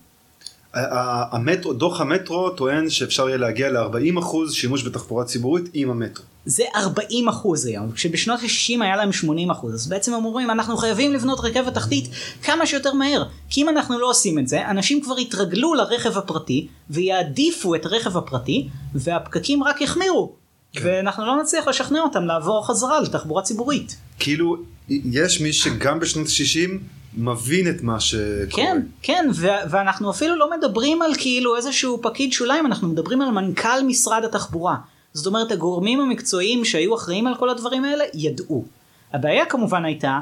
המטרו, דוח המטרו טוען שאפשר יהיה להגיע ל-40% שימוש בתחבורה ציבורית עם המטרו. זה 40 אחוז היום, כשבשנות ה-60 היה להם 80 אחוז, אז בעצם הם אומרים אנחנו חייבים לבנות רכבת תחתית כמה שיותר מהר, כי אם אנחנו לא עושים את זה, אנשים כבר יתרגלו לרכב הפרטי, ויעדיפו את הרכב הפרטי, והפקקים רק יחמירו, ואנחנו לא נצליח לשכנע אותם לעבור חזרה לתחבורה ציבורית. כאילו, יש מי שגם בשנות ה-60 מבין את מה שקורה. כן, כן, ו- ואנחנו אפילו לא מדברים על כאילו איזשהו פקיד שוליים, אנחנו מדברים על מנכ"ל משרד התחבורה. זאת אומרת, הגורמים המקצועיים שהיו אחראים על כל הדברים האלה, ידעו. הבעיה כמובן הייתה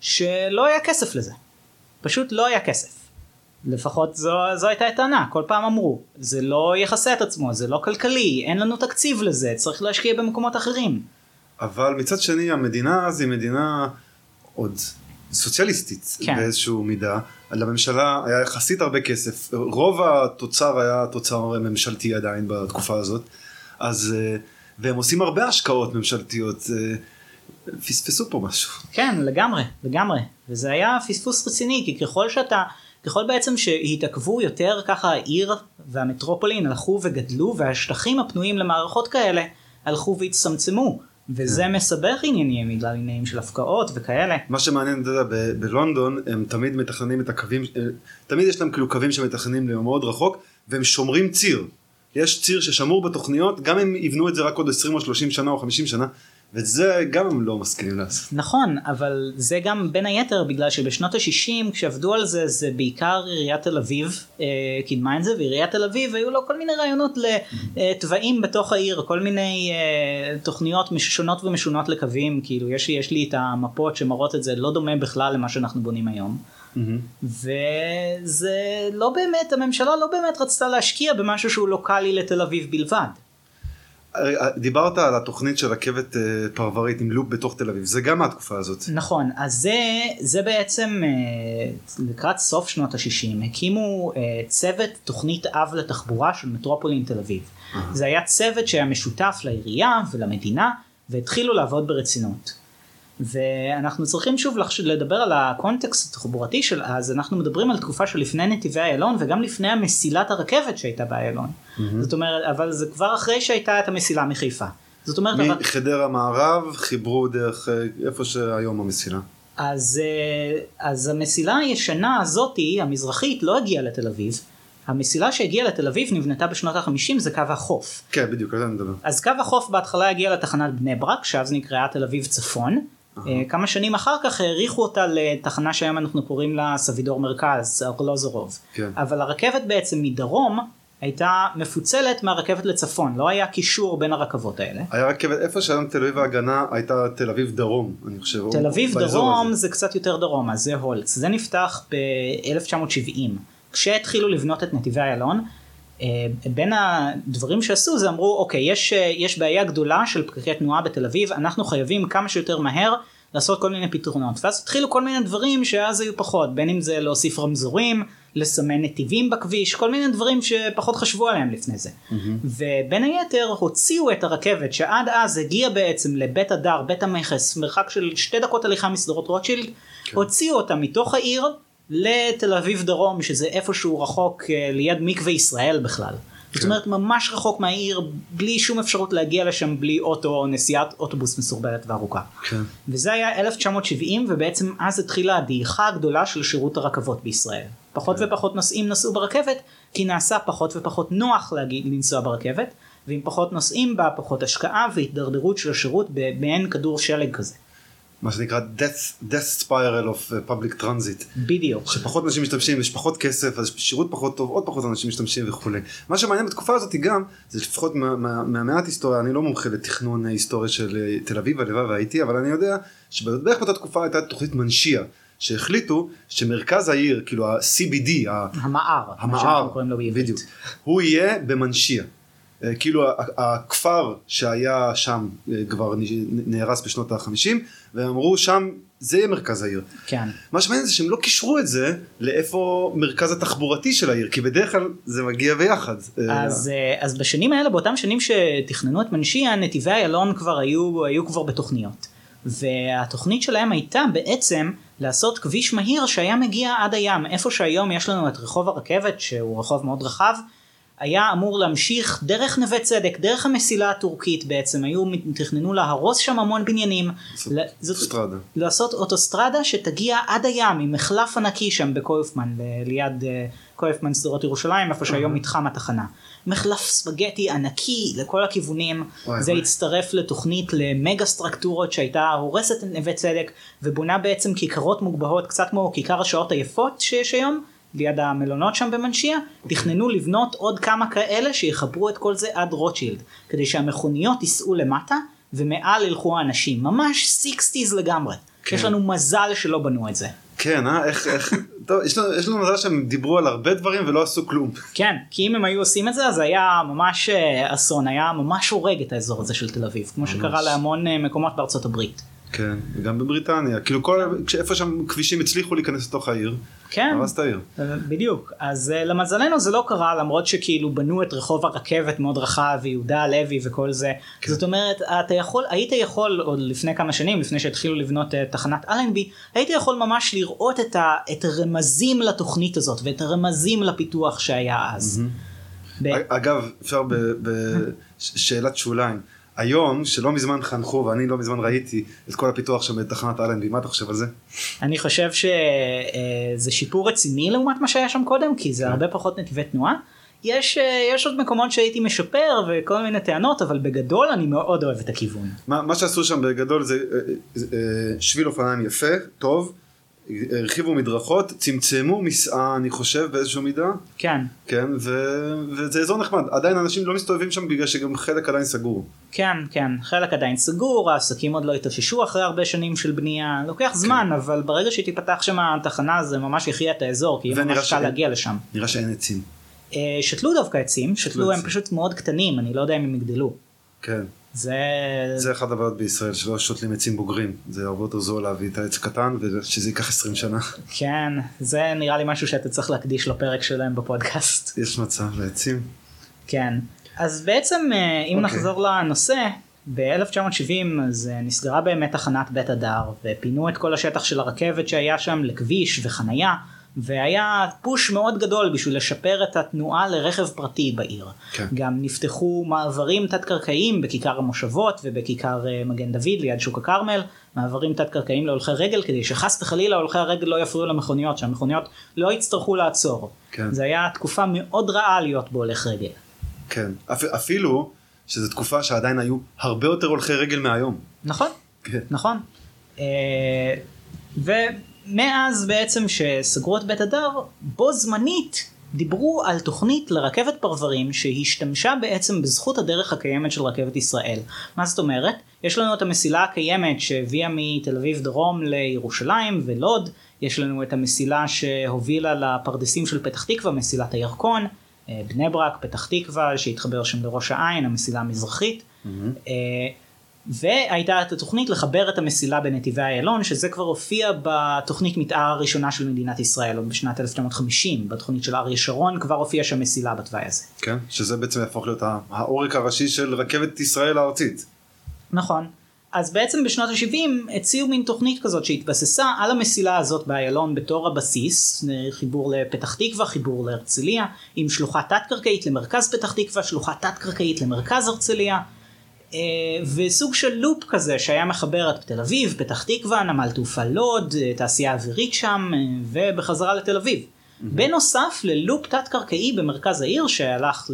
שלא היה כסף לזה. פשוט לא היה כסף. לפחות זו, זו הייתה הטענה, כל פעם אמרו, זה לא יכסה את עצמו, זה לא כלכלי, אין לנו תקציב לזה, צריך להשקיע במקומות אחרים. אבל מצד שני, המדינה אז היא מדינה עוד סוציאליסטית כן. באיזשהו מידה. לממשלה היה יחסית הרבה כסף. רוב התוצר היה תוצר ממשלתי עדיין בתקופה הזאת. אז, אה, והם עושים הרבה השקעות ממשלתיות. אה, פספסו פה משהו. כן, לגמרי, לגמרי. וזה היה פספוס רציני, כי ככל שאתה, ככל בעצם שהתעכבו יותר ככה העיר והמטרופולין הלכו וגדלו, והשטחים הפנויים למערכות כאלה הלכו והצטמצמו. וזה מסבך עניינים בגלל עניינים של הפקעות וכאלה. מה שמעניין, אתה יודע, ב- בלונדון הם תמיד מתכננים את הקווים, אה, תמיד יש להם כאילו קווים שמתכננים למאוד רחוק, והם שומרים ציר. יש ציר ששמור בתוכניות, גם אם יבנו את זה רק עוד 20 או 30 שנה או 50 שנה, ואת זה גם הם לא מסכימים לעשות. נכון, אבל זה גם בין היתר בגלל שבשנות ה-60 כשעבדו על זה זה בעיקר עיריית תל אביב אה, קידמה את זה ועיריית תל אביב היו לו כל מיני רעיונות לתוואים בתוך העיר כל מיני אה, תוכניות שונות ומשונות לקווים כאילו יש, יש לי את המפות שמראות את זה לא דומה בכלל למה שאנחנו בונים היום. וזה לא באמת הממשלה לא באמת רצתה להשקיע במשהו שהוא לוקאלי לתל אביב בלבד. דיברת על התוכנית של רכבת אה, פרברית עם לופ בתוך תל אביב, זה גם מהתקופה הזאת. נכון, אז זה, זה בעצם אה, לקראת סוף שנות ה-60 הקימו אה, צוות תוכנית אב לתחבורה של מטרופולין תל אביב. זה היה צוות שהיה משותף לעירייה ולמדינה והתחילו לעבוד ברצינות. ואנחנו צריכים שוב לחש... לדבר על הקונטקסט התחבורתי של אז, אנחנו מדברים על תקופה שלפני נתיבי איילון וגם לפני המסילת הרכבת שהייתה באיילון. זאת אומרת, אבל זה כבר אחרי שהייתה את המסילה מחיפה. זאת אומרת, אבל- מחדרה מערב חיברו דרך אה, איפה שהיום המסילה. אז, אה, אז המסילה הישנה הזאתי, המזרחית, לא הגיעה לתל אביב. המסילה שהגיעה לתל אביב נבנתה בשנות ה-50 זה קו החוף. כן, בדיוק, על זה אני מדבר. אז קו החוף בהתחלה הגיע לתחנת בני ברק, שאז נקראה תל אביב צפון. אה, כמה שנים אחר כך האריכו אותה לתחנה שהיום אנחנו קוראים לה סבידור מרכז, ארלוזורוב. כן. אבל הרכבת בעצם מדרום הייתה מפוצלת מהרכבת לצפון, לא היה קישור בין הרכבות האלה. היה רכבת, איפה שהיום תל אביב ההגנה הייתה תל אביב דרום, אני חושב. תל אביב דרום. זה קצת יותר דרומה, זה הולץ. זה נפתח ב-1970. כשהתחילו לבנות את נתיבי איילון, בין הדברים שעשו זה אמרו, אוקיי, יש, אה, יש בעיה גדולה של פקקי תנועה בתל אביב, אנחנו חייבים כמה שיותר מהר לעשות כל מיני פתרונות. ואז התחילו כל מיני דברים שאז היו פחות, בין אם זה להוסיף רמזורים, לסמן נתיבים בכביש, כל מיני דברים שפחות חשבו עליהם לפני זה. ובין היתר הוציאו את הרכבת שעד אז הגיעה בעצם לבית הדר, בית המכס, מרחק של שתי דקות הליכה משדרות רוטשילד, הוציאו אותה מתוך העיר לתל אביב דרום, שזה איפשהו רחוק אה, ליד מקווה ישראל בכלל. זאת אומרת ממש רחוק מהעיר, בלי שום אפשרות להגיע לשם בלי אוטו או נסיעת אוטובוס מסורבלת וארוכה. כן. וזה היה 1970 ובעצם אז התחילה הדעיכה הגדולה של שירות הרכבות בישראל. פחות ופחות נוסעים נסעו ברכבת כי נעשה פחות ופחות נוח להגיד, לנסוע ברכבת ועם פחות נוסעים בה פחות השקעה והתדרדרות של השירות במעין כדור שלג כזה. מה שנקרא death, death spiral of uh, public transit. בדיוק. שפחות אנשים משתמשים, יש פחות כסף, אז שירות פחות טוב, עוד פחות אנשים משתמשים וכולי. מה שמעניין בתקופה הזאת גם, זה לפחות מה- מה- מהמעט היסטוריה, אני לא מומחה לתכנון היסטוריה של אה, תל אביב, הלוואי והייתי, אבל אני יודע שבערך באותה תקופה הייתה תוכנית מנשייה, שהחליטו שמרכז העיר, כאילו ה-CBD, המער. מה המער. בדיוק, הוא יהיה במנשיה. אה, כאילו הכפר שהיה שם אה, כבר נהרס בשנות ה-50 והם אמרו שם זה יהיה מרכז העיר. כן. מה שמעניין זה שהם לא קישרו את זה לאיפה מרכז התחבורתי של העיר כי בדרך כלל זה מגיע ביחד. אה, אז, אז בשנים האלה, באותם שנים שתכננו את מנשיה, נתיבי איילון כבר היו, היו כבר בתוכניות. והתוכנית שלהם הייתה בעצם לעשות כביש מהיר שהיה מגיע עד הים. איפה שהיום יש לנו את רחוב הרכבת, שהוא רחוב מאוד רחב, היה אמור להמשיך דרך נווה צדק, דרך המסילה הטורקית בעצם, היו, תכננו להרוס שם המון בניינים. אוטוסטרדה. לעשות אוטוסטרדה שתגיע עד הים עם מחלף ענקי שם בקויפמן ל- ליד אה, קויפמן שדרות ירושלים איפה שהיום מתחם התחנה. מחלף ספגטי ענקי לכל הכיוונים וואי, זה וואי. הצטרף לתוכנית למגה סטרקטורות שהייתה הורסת נווה צדק ובונה בעצם כיכרות מוגבהות קצת כמו כיכר השעות היפות שיש היום ליד המלונות שם במנשיה תכננו לבנות עוד כמה כאלה שיחברו את כל זה עד רוטשילד כדי שהמכוניות ייסעו למטה ומעל ילכו האנשים ממש 60's לגמרי כן. יש לנו מזל שלא בנו את זה כן, אה? איך, איך, טוב, יש לנו, יש לנו מזל שהם דיברו על הרבה דברים ולא עשו כלום. כן כי אם הם היו עושים את זה אז היה ממש אה, אסון היה ממש הורג את האזור הזה של תל אביב כמו שקרה להמון אה, מקומות בארצות הברית. כן, וגם בבריטניה, כאילו כל, איפה שם כבישים הצליחו להיכנס לתוך העיר, כן. הרס את העיר. בדיוק אז uh, למזלנו זה לא קרה למרות שכאילו בנו את רחוב הרכבת מאוד רחב ויהודה הלוי וכל זה כן. זאת אומרת אתה יכול היית יכול עוד לפני כמה שנים לפני שהתחילו לבנות uh, תחנת אלנבי היית יכול ממש לראות את, ה, את הרמזים לתוכנית הזאת ואת הרמזים לפיתוח שהיה אז. ב- אגב, אפשר בשאלת שוליים. היום, שלא מזמן חנכו, ואני לא מזמן ראיתי את כל הפיתוח שם בתחנת אלנבי, מה אתה חושב על זה? אני חושב שזה שיפור רציני לעומת מה שהיה שם קודם כי זה הרבה פחות נתיבי תנועה. יש, אה, יש עוד מקומות שהייתי משפר וכל מיני טענות אבל בגדול אני מאוד אוהב את הכיוון. מה, מה שעשו שם בגדול זה אה, אה, שביל אופניים יפה, טוב, הרחיבו מדרכות, צמצמו מסעה אני חושב באיזשהו מידה, כן. כן, ו, וזה אזור נחמד, עדיין אנשים לא מסתובבים שם בגלל שגם חלק עדיין סגור. כן, כן, חלק עדיין סגור, העסקים עוד לא התאוששו אחרי הרבה שנים של בנייה, לוקח זמן, אבל ברגע שתיפתח שם התחנה זה ממש יחיה את האזור, כי יהיה ממש קל להגיע לשם. נראה שאין עצים. אה, שתלו דווקא עצים, שתלו הם עצים. פשוט מאוד קטנים, אני לא יודע אם הם יגדלו. כן, זה... זה אחת הבעיות בישראל, שלא שותלים עצים בוגרים, זה הרבה יותר זול להביא את העץ הקטן ושזה ייקח 20 שנה. כן, זה נראה לי משהו שאתה צריך להקדיש לו פרק שלהם בפודקאסט. יש מצב לעצים. כן. אז בעצם אה, אם אוקיי. נחזור לנושא, ב-1970 אז אה, נסגרה באמת תחנת בית הדר ופינו את כל השטח של הרכבת שהיה שם לכביש וחנייה והיה פוש מאוד גדול בשביל לשפר את התנועה לרכב פרטי בעיר. כן. גם נפתחו מעברים תת-קרקעיים בכיכר המושבות ובכיכר אה, מגן דוד ליד שוק הכרמל, מעברים תת-קרקעיים להולכי רגל כדי שחס וחלילה הולכי הרגל לא יפריעו למכוניות, שהמכוניות לא יצטרכו לעצור. כן. זה היה תקופה מאוד רעה להיות בהולך רגל. כן. אפ, אפילו שזו תקופה שעדיין היו הרבה יותר הולכי רגל מהיום. נכון, כן. נכון. אה, ומאז בעצם שסגרו את בית הדר, בו זמנית דיברו על תוכנית לרכבת פרברים שהשתמשה בעצם בזכות הדרך הקיימת של רכבת ישראל. מה זאת אומרת? יש לנו את המסילה הקיימת שהביאה מתל אביב דרום לירושלים ולוד, יש לנו את המסילה שהובילה לפרדסים של פתח תקווה, מסילת הירקון, אה, בני ברק, פתח תקווה, שהתחבר שם לראש העין, המסילה המזרחית. אה, והייתה את התוכנית לחבר את המסילה בנתיבי איילון, שזה כבר הופיע בתוכנית מתאר הראשונה של מדינת ישראל, עוד בשנת 1950, בתוכנית של אריה שרון כבר הופיעה שם מסילה בתוואי הזה. כן. שזה בעצם יהפוך להיות העורק הראשי של רכבת ישראל הארצית. נכון. אז בעצם בשנות ה-70 הציעו מין תוכנית כזאת שהתבססה על המסילה הזאת באיילון בתור הבסיס, חיבור לפתח תקווה, חיבור להרצליה, עם שלוחה תת-קרקעית למרכז פתח תקווה, שלוחה תת-קרקעית למרכז הרצליה, וסוג של לופ כזה שהיה מחבר את תל אביב, פתח תקווה, נמל תעופה לוד, אה, תעשייה אווירית שם, אה, ובחזרה לתל אביב. בנוסף ללופ תת-קרקעי במרכז העיר שהלך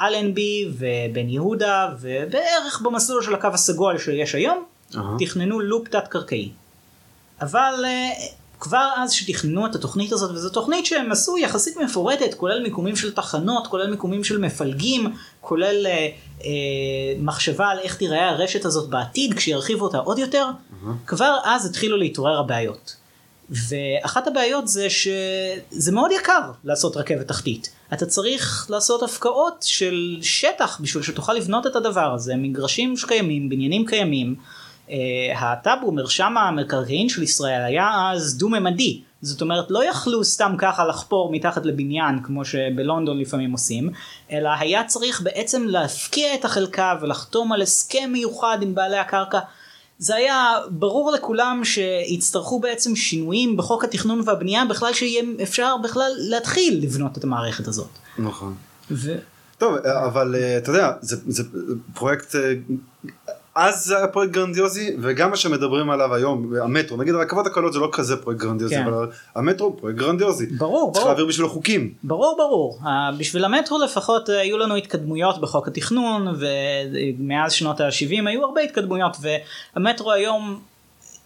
לאלנבי ובן יהודה ובערך במסלול של הקו הסגול שיש היום. תכננו לופ תת-קרקעי. אבל אה, כבר אז שתכננו את התוכנית הזאת, וזו תוכנית שהם עשו יחסית מפורטת, כולל מיקומים של תחנות, כולל מיקומים של מפלגים, כולל אה, אה, מחשבה על איך תיראה הרשת הזאת בעתיד, כשירחיבו אותה עוד יותר, כבר אז התחילו להתעורר הבעיות. ואחת הבעיות זה שזה מאוד יקר לעשות רכבת תחתית. אתה צריך לעשות הפקעות של שטח בשביל שתוכל לבנות את הדבר הזה, מגרשים שקיימים, בניינים קיימים. Uh, הטאבו, מרשם המקרקעין של ישראל היה אז דו-ממדי. זאת אומרת לא יכלו סתם ככה לחפור מתחת לבניין כמו שבלונדון לפעמים עושים, אלא היה צריך בעצם להפקיע את החלקה ולחתום על הסכם מיוחד עם בעלי הקרקע. זה היה ברור לכולם שיצטרכו בעצם שינויים בחוק התכנון והבנייה בכלל שיהיה אפשר בכלל להתחיל לבנות את המערכת הזאת. נכון. ו... טוב, אבל אה, אתה יודע, זה, זה פרויקט, אה, אז זה היה פרויקט גרנדיוזי, וגם מה שמדברים עליו היום, המטרו, נגיד הרכבות הקלות זה לא כזה פרויקט גרנדיוזי, כן. אבל המטרו הוא פרויקט גרנדיוזי. ברור, צריך ברור. להעביר בשבילו חוקים. ברור ברור uh, בשביל המטרו לפחות uh, היו לנו התקדמויות בחוק התכנון ומאז שנות ה-70 היו הרבה התקדמויות והמטרו היום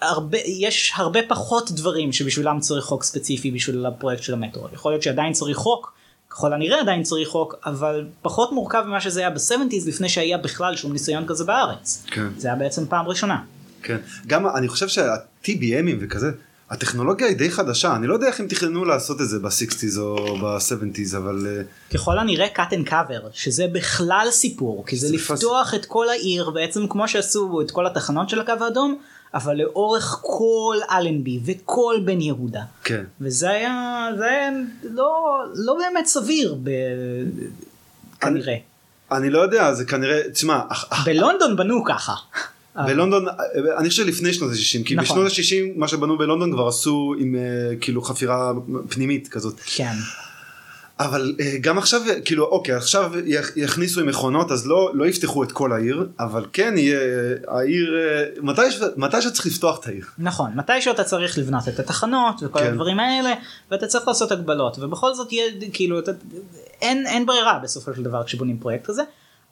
הרבה יש הרבה פחות דברים שבשבילם צריך חוק ספציפי בשביל הפרויקט של המטרו יכול להיות שעדיין צריך חוק ככל הנראה עדיין צריך חוק אבל פחות מורכב ממה שזה היה ב-70's לפני שהיה בכלל שום ניסיון כזה בארץ כן. זה היה בעצם פעם ראשונה. כן. גם אני חושב שה-TBMים וכזה, הטכנולוגיה היא די חדשה, אני לא יודע איך הם תכננו לעשות את זה ב-60's או ב-70's, אבל... אה, ככל הנראה cut and cover שזה בכלל סיפור כי זה זה לפתוח את כל העיר בעצם כמו שעשו את כל התחנות של הקו האדום אבל לאורך כל אלנבי וכל בן יהודה כן. וזה היה זה היה לא לא באמת סביר ב... כנראה אני לא יודע, זה כנראה, תשמע, בלונדון בנו ככה. בלונדון, אני חושב לפני שנות ה-60, כי נכון. בשנות ה-60 מה שבנו בלונדון כבר עשו עם אה, כאילו חפירה פנימית כזאת. כן. אבל אה, גם עכשיו, כאילו, אוקיי, עכשיו יכ- יכניסו עם מכונות, אז לא, לא יפתחו את כל העיר, אבל כן יהיה, אה, העיר, אה, מתי, מתי שצריך לפתוח את העיר. נכון, מתישהו אתה צריך לבנות את התחנות וכל כן. הדברים האלה ואתה צריך לעשות הגבלות ובכל זאת יהיה כאילו אתה, אין, אין ברירה בסופו של דבר כשבונים פרויקט כזה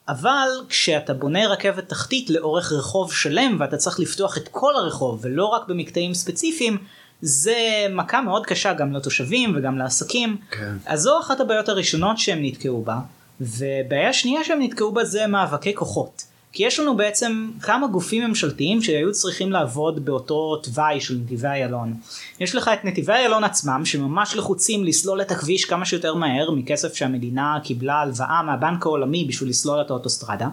אבל כשאתה בונה רכבת תחתית לאורך רחוב שלם ואתה צריך לפתוח את כל הרחוב ולא רק במקטעים ספציפיים זה מכה מאוד קשה גם לתושבים וגם לעסקים כן. אז זו אחת הבעיות הראשונות שהם נתקעו בה ובעיה שנייה שהם נתקעו בה זה מאבקי כוחות. כי יש לנו בעצם כמה גופים ממשלתיים שהיו צריכים לעבוד באותו תוואי של נתיבי איילון. יש לך את נתיבי איילון עצמם שממש לחוצים לסלול את הכביש כמה שיותר מהר מכסף שהמדינה קיבלה הלוואה מהבנק העולמי בשביל לסלול את האוטוסטרדה.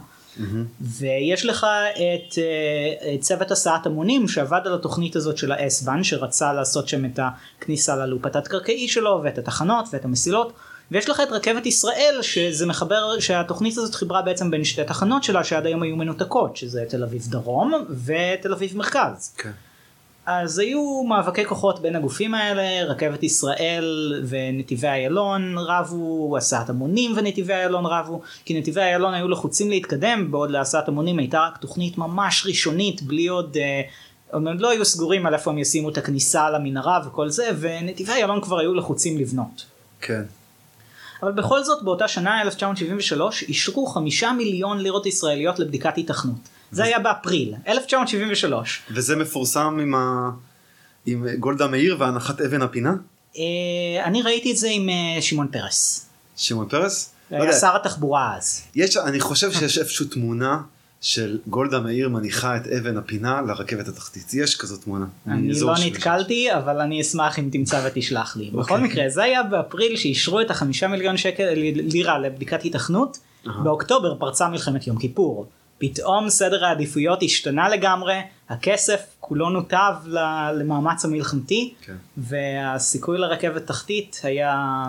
ויש לך את אה, את צוות הסעת המונים שעבד על התוכנית הזאת של האס-בן שרצה לעשות שם את הכניסה ללופ התת קרקעי שלו ואת התחנות ואת המסילות ויש לך את רכבת ישראל שזה מחבר שהתוכנית הזאת חיברה בעצם בין שתי תחנות שלה שעד היום היו מנותקות שזה תל אביב דרום ותל אביב מרכז. כן. אז היו מאבקי כוחות בין הגופים האלה, רכבת ישראל ונתיבי איילון רבו, הסעת המונים ונתיבי איילון רבו, כי נתיבי איילון היו לחוצים להתקדם, בעוד להסעת המונים הייתה רק תוכנית ממש ראשונית, בלי עוד, אה, הם לא היו סגורים על איפה הם ישימו את הכניסה למנהרה וכל זה, ונתיבי איילון כבר היו לחוצים לבנות. כן. אבל בכל זאת באותה שנה 1973 אישרו חמישה מיליון לירות ישראליות לבדיקת היתכנות. זה היה באפריל 1973. וזה מפורסם עם, ה... עם גולדה מאיר והנחת אבן הפינה? אה, אני ראיתי את זה עם אה, שמעון פרס. שמעון פרס? לא היה שר התחבורה אז. יש, אני חושב שיש איפשהו תמונה של גולדה מאיר מניחה את אבן הפינה לרכבת התחתית. יש כזאת תמונה. אני לא נתקלתי אבל אני אשמח אם תמצא ותשלח לי. בכל אוקיי. מקרה זה היה באפריל שאישרו את החמישה מיליון שקל לירה לבדיקת היתכנות. באוקטובר פרצה מלחמת יום כיפור. פתאום סדר העדיפויות השתנה לגמרי, הכסף כולו נותב למאמץ המלחמתי, כן. והסיכוי לרכבת תחתית היה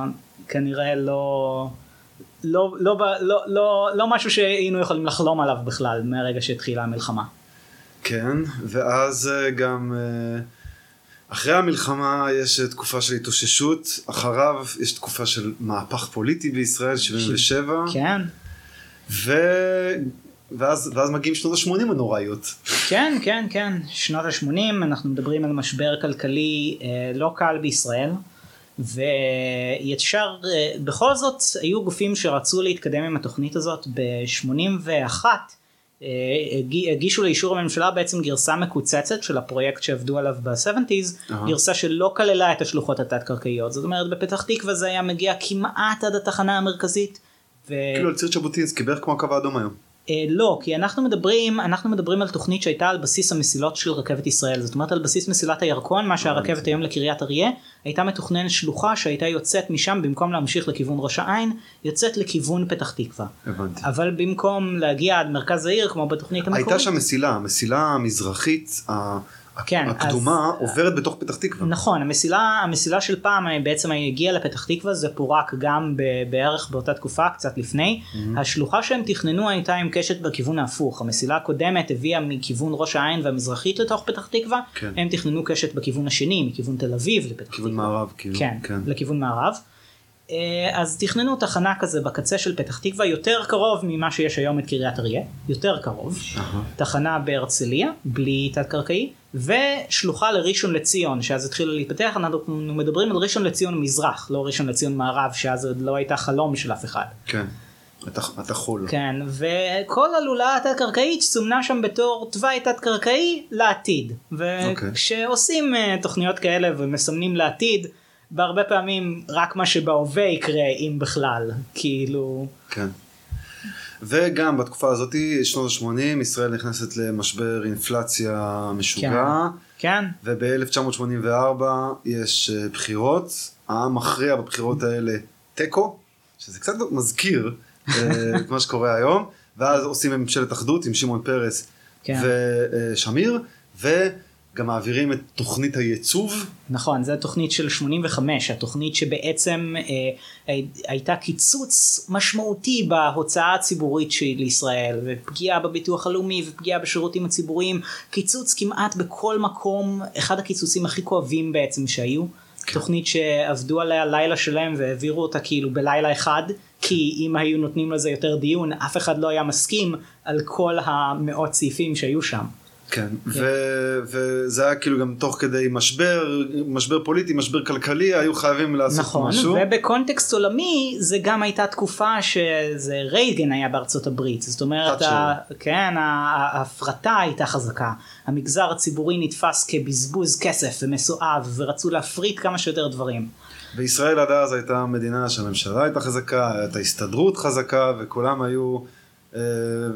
כנראה לא, לא, לא, ב- לא, לא, לא משהו שהיינו יכולים לחלום עליו בכלל מהרגע שהתחילה המלחמה. כן, ואז אה, גם אה, אחרי המלחמה יש אה, תקופה של התאוששות, אחריו יש תקופה של מהפך פוליטי בישראל, 77, כן, ו... ואז, ואז מגיעים שנות ה-80 הנוראיות. כן, כן, כן, שנות ה-80 אנחנו מדברים על משבר כלכלי אה, לא קל בישראל וישר אה, בכל זאת היו גופים שרצו להתקדם עם התוכנית הזאת ב-81 אה, הגי- הגישו לאישור הממשלה בעצם גרסה מקוצצת של הפרויקט שעבדו עליו ב-70's, אהה. גרסה שלא כללה את השלוחות התת קרקעיות, זאת אומרת בפתח תקווה זה היה מגיע כמעט עד התחנה המרכזית. ו... כאילו על ציר ז'בוטינסקי, בערך כמו הקו האדום היום. אה, לא, כי אנחנו מדברים, אנחנו מדברים על תוכנית שהייתה על בסיס המסילות של רכבת ישראל, זאת אומרת על בסיס מסילת הירקון, מה שהרכבת היום לקריית אריה, הייתה מתוכננת שלוחה שהייתה יוצאת משם במקום להמשיך לכיוון ראש העין, יוצאת לכיוון פתח תקווה. הבנתי. אבל במקום להגיע עד מרכז העיר כמו בתוכנית המקורית, הייתה שם מסילה, המסילה המזרחית ה- כן, הקדומה אז- עוברת בתוך פתח תקווה. נכון, המסילה, המסילה של פעם אה, בעצם הגיעה לפתח תקווה, זה פורק גם ב- בערך באותה תקופה, קצת לפני. השלוחה שהם תכננו הייתה עם קשת בכיוון ההפוך. המסילה הקודמת הביאה מכיוון ראש העין והמזרחית לתוך פתח תקווה, כן. הם תכננו קשת בכיוון השני, מכיוון תל אביב לפתח תקווה. כיוון מערב, כאילו. כן, לכיוון מערב. אה, אז תכננו תחנה כזה בקצה של פתח תקווה יותר קרוב ממה שיש היום את קריית אריה, יותר קרוב. אהה. תחנה בהרצליה בלי תת קרקעי ושלוחה לראשון לציון שאז התחילה להתפתח אנחנו מדברים על ראשון לציון מזרח לא ראשון לציון מערב שאז עוד לא הייתה חלום של אף אחד. כן. אתה- אתה חול. כן וכל הלולה התת קרקעית סומנה שם בתור תוואי תת קרקעי לעתיד אוקיי. וכשעושים אה, תוכניות כאלה ומסמנים לעתיד בהרבה פעמים רק מה שבהווה יקרה אם בכלל כאילו כן. וגם בתקופה הזאת, שנות ה-80, ישראל נכנסת למשבר אינפלציה משוגע, כן וב-1984 יש אה, בחירות, העם מכריע בבחירות האלה תיקו, שזה קצת מזכיר אה, את מה שקורה היום, ואז עושים ממשלת אחדות עם שמעון פרס כן. ושמיר, וגם מעבירים את תוכנית הייצוב, נכון, זו התוכנית של 85, התוכנית שבעצם אה, הייתה קיצוץ משמעותי בהוצאה הציבורית של ישראל, ופגיעה בביטוח הלאומי ופגיעה בשירותים הציבוריים, קיצוץ כמעט בכל מקום, אחד הקיצוצים הכי כואבים בעצם שהיו. תוכנית שעבדו עליה לילה שלם והעבירו אותה כאילו בלילה אחד, כי אם היו נותנים לזה יותר דיון, אף אחד לא היה מסכים על כל המאות סעיפים שהיו שם. כן, ו- וזה היה כאילו גם תוך כדי משבר, משבר פוליטי, משבר כלכלי, היו חייבים לעשות נכון, משהו. ובקונטקסט עולמי זה גם הייתה תקופה שזה רייגן היה בארצות הברית, זאת אומרת. ה- כן, ההפרטה הייתה חזקה, המגזר הציבורי נתפס כבזבוז כסף ומסואב ורצו להפריט כמה שיותר דברים. וישראל עד אז הייתה מדינה שהממשלה הייתה חזקה, הייתה הסתדרות חזקה, וכולם היו, אה,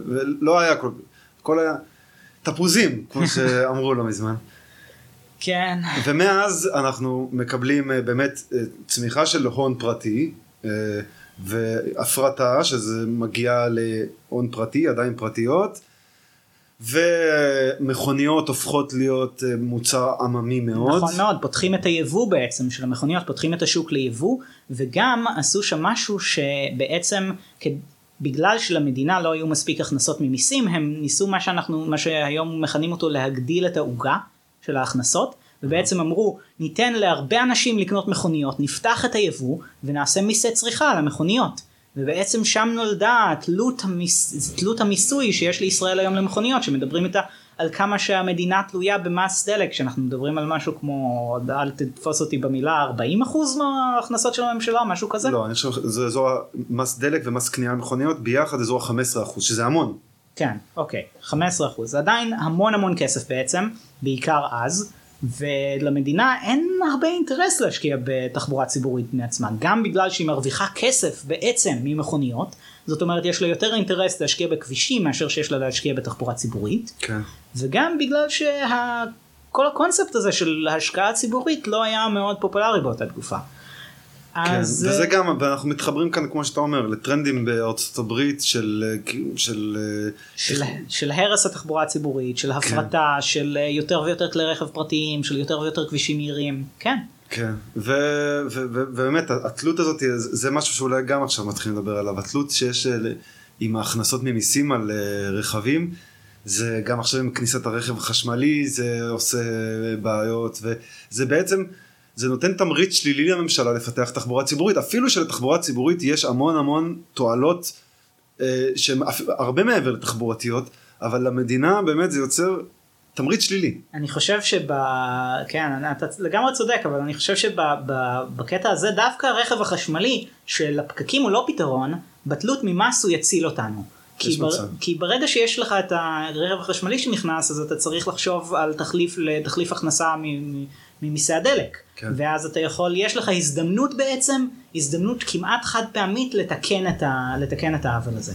ולא היה, כל, כל היה תפוזים, כמו שאמרו לא מזמן. כן, ומאז אנחנו מקבלים אה, באמת אה, צמיחה של הון פרטי, אה, והפרטה, שזה מגיע להון פרטי, עדיין פרטיות, ומכוניות הופכות להיות מוצר עממי מאוד. נכון מאוד, פותחים את היבוא בעצם של המכוניות, פותחים את השוק ליבוא, וגם עשו שם משהו שבעצם, בגלל שלמדינה לא היו מספיק הכנסות ממיסים, הם ניסו מה שאנחנו, מה שהיום מכנים אותו להגדיל את העוגה, של ההכנסות, ובעצם אמרו ניתן להרבה אנשים לקנות מכוניות, נפתח את היבוא ונעשה מיסי צריכה על המכוניות. ובעצם שם נולדה תלות, המיס, תלות המיסוי שיש לישראל היום למכוניות, שמדברים איתה על כמה שהמדינה תלויה במס דלק, שאנחנו מדברים על משהו כמו, אל תתפוס אותי במילה, 40% מההכנסות של הממשלה, משהו כזה? לא, אני חושב שזה אזור מס דלק ומס קנייה מכוניות ביחד אזור ה-15%, שזה המון. כן, אוקיי, 15%. זה עדיין המון המון כסף בעצם, בעיקר אז. ולמדינה אין הרבה אינטרס להשקיע בתחבורה ציבורית מעצמה, גם בגלל שהיא מרוויחה כסף בעצם ממכוניות, זאת אומרת יש לה יותר אינטרס להשקיע בכבישים מאשר שיש לה להשקיע בתחבורה ציבורית, כן. וגם בגלל שכל הקונספט הזה של השקעה ציבורית לא היה מאוד פופולרי באותה תקופה. כן, אז... וזה גם, ואנחנו מתחברים כאן, כמו שאתה אומר, לטרנדים בארצות הברית של... של, של, של הרס התחבורה הציבורית, של הפרטה, כן. של יותר ויותר כלי רכב פרטיים, של יותר ויותר כבישים מהירים, כן. כן, ובאמת התלות הזאת זה משהו שאולי גם עכשיו מתחילים לדבר עליו, התלות שיש אה, עם ההכנסות ממיסים על אה, רכבים, זה גם עכשיו עם כניסת הרכב החשמלי זה עושה בעיות, וזה בעצם... זה נותן תמריץ שלילי לממשלה לפתח תחבורה ציבורית, אפילו שלתחבורה ציבורית יש המון המון תועלות אה, שהן הרבה מעבר לתחבורתיות, אבל למדינה באמת זה יוצר תמריץ שלילי. אני חושב שב... כן, אתה לגמרי צודק, אבל אני חושב שבקטע הזה דווקא הרכב החשמלי של הפקקים הוא לא פתרון, בתלות ממס הוא יציל אותנו. כי, בר... כי ברגע שיש לך את הרכב החשמלי שנכנס אז אתה צריך לחשוב על תחליף לתחליף הכנסה ממיסי הדלק. כן. ואז אתה יכול, יש לך הזדמנות בעצם, הזדמנות כמעט חד פעמית לתקן את, ה, לתקן את העוול הזה.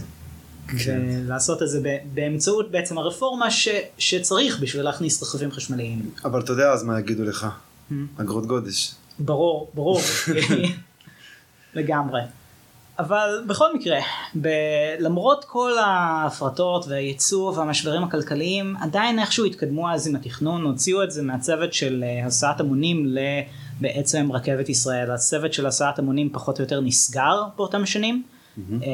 כן. ולעשות את זה באמצעות בעצם הרפורמה ש, שצריך בשביל להכניס רכבים חשמליים. אבל אתה יודע אז מה יגידו לך, hmm? אגרות גודש. ברור, ברור, לגמרי. אבל בכל מקרה, ב- למרות כל ההפרטות והייצוא והמשברים הכלכליים, עדיין איכשהו התקדמו אז עם התכנון, הוציאו את זה מהצוות של uh, הסעת המונים לבעצם רכבת ישראל. הצוות של הסעת המונים פחות או יותר נסגר באותם שנים, mm-hmm.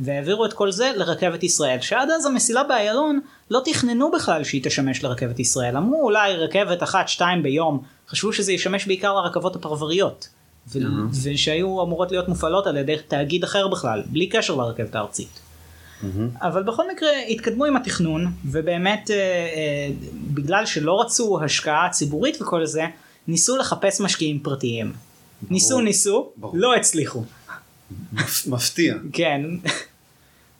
והעבירו את כל זה לרכבת ישראל, שעד אז המסילה באיילון לא תכננו בכלל שהיא תשמש לרכבת ישראל. אמרו אולי רכבת אחת, שתיים ביום, חשבו שזה ישמש בעיקר לרכבות הפרבריות. ו- mm-hmm. ושהיו אמורות להיות מופעלות על ידי תאגיד אחר בכלל, בלי קשר לרכבת הארצית. Mm-hmm. אבל בכל מקרה התקדמו עם התכנון, ובאמת אה, אה, בגלל שלא רצו השקעה ציבורית וכל זה, ניסו לחפש משקיעים פרטיים. ברור. ניסו ניסו, ברור. לא הצליחו. מפתיע. כן.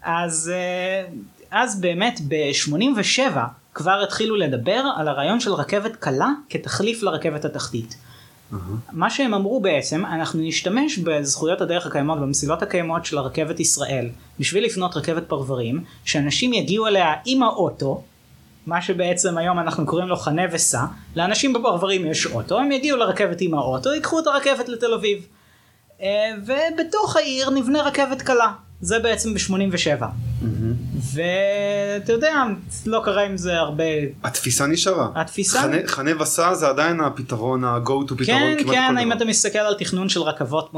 אז, אה, אז באמת ב-87 כבר התחילו לדבר על הרעיון של רכבת קלה כתחליף לרכבת התחתית. מה שהם אמרו בעצם, אנחנו נשתמש בזכויות הדרך הקיימות, במסילות הקיימות של הרכבת ישראל, בשביל לפנות רכבת פרברים, שאנשים יגיעו אליה עם האוטו, מה שבעצם היום אנחנו קוראים לו חנה וסע, לאנשים בפרברים יש אוטו, הם יגיעו לרכבת עם האוטו, ייקחו את הרכבת לתל אביב. אה, ובתוך העיר נבנה רכבת קלה, זה בעצם ב-87. ואתה יודע, לא קרה עם זה הרבה. התפיסה נשארה. התפיסה? חנה וסע זה עדיין הפתרון, ה-go to פתרון כן, כמעט כן, אם אתה מסתכל על תכנון של רכבות,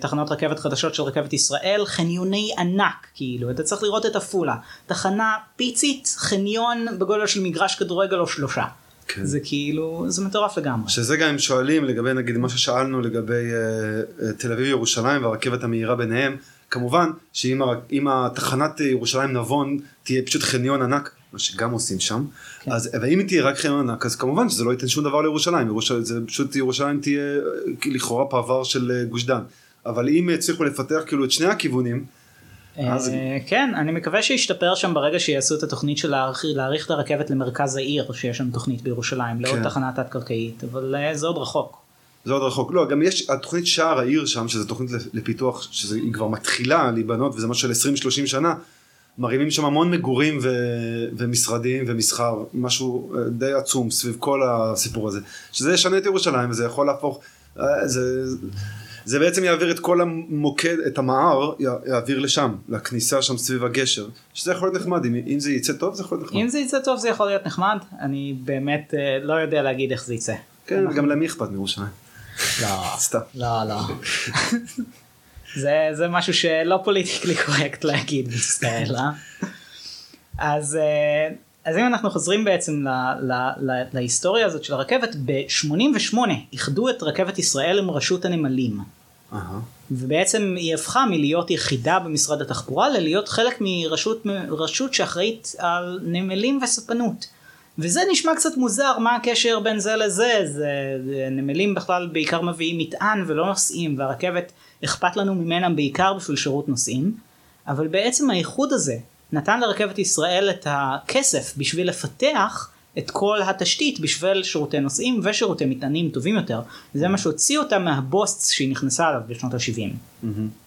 תחנות רכבת חדשות של רכבת ישראל, חניוני ענק, כאילו, אתה צריך לראות את עפולה. תחנה פיצית, חניון בגודל של מגרש כדורגל או שלושה. כן. זה כאילו, זה מטורף לגמרי. שזה גם הם שואלים לגבי נגיד מה ששאלנו לגבי uh, תל אביב ירושלים והרכבת המהירה ביניהם. כמובן שאם התחנת ירושלים נבון תהיה פשוט חניון ענק, מה שגם עושים שם, כן. אז ואם היא תהיה רק חניון ענק אז כמובן שזה לא ייתן שום דבר לירושלים, ירושלים זה פשוט ירושלים תהיה לכאורה פרבר של אה, גוש דן, אבל אם יצליחו לפתח כאילו את שני הכיוונים, אז... אה, כן, אני מקווה שישתפר שם ברגע שיעשו את התוכנית של להאריך את הרכבת למרכז העיר, שיש שם תוכנית בירושלים, לא כן. תחנה תת קרקעית, אבל אה, זה עוד רחוק. זה עוד רחוק. לא, גם יש התוכנית שער העיר שם, שזו תוכנית לפיתוח, שהיא כבר מתחילה להיבנות, וזה משהו של 20-30 שנה, מרימים שם המון מגורים ו... ומשרדים ומסחר, משהו אה, די עצום סביב כל הסיפור הזה. שזה ישנה את ירושלים, וזה יכול להפוך, אה, זה... זה בעצם יעביר את כל המוקד, את המער, יעביר לשם, לכניסה שם סביב הגשר, שזה יכול להיות נחמד, אם, אם זה יצא טוב זה יכול להיות נחמד. אם זה יצא טוב זה יכול להיות נחמד, אני באמת אה, לא יודע להגיד איך זה יצא. כן, וגם למי אכפת מירושלים. לא, סתם. לא, לא. זה, זה משהו שלא פוליטיקלי קורקט להגיד בישראל, אה? אז, אה, אז אם אנחנו חוזרים בעצם ל, ל, ל, להיסטוריה הזאת של הרכבת, ב-88 איחדו את רכבת ישראל עם רשות הנמלים. ובעצם היא הפכה מלהיות יחידה במשרד התחבורה ללהיות חלק מרשות רשות שאחראית על נמלים וספנות. וזה נשמע קצת מוזר מה הקשר בין זה לזה זה, נמלים בכלל בעיקר מביאים מטען ולא נוסעים והרכבת אכפת לנו ממנה בעיקר בשביל שירות נוסעים אבל בעצם האיחוד הזה נתן לרכבת ישראל את הכסף בשביל לפתח את כל התשתית בשביל שירותי נוסעים ושירותי מטענים טובים יותר. זה מה שהוציא אותה מהבוסט שהיא נכנסה אליו בשנות ה-70. מהמם.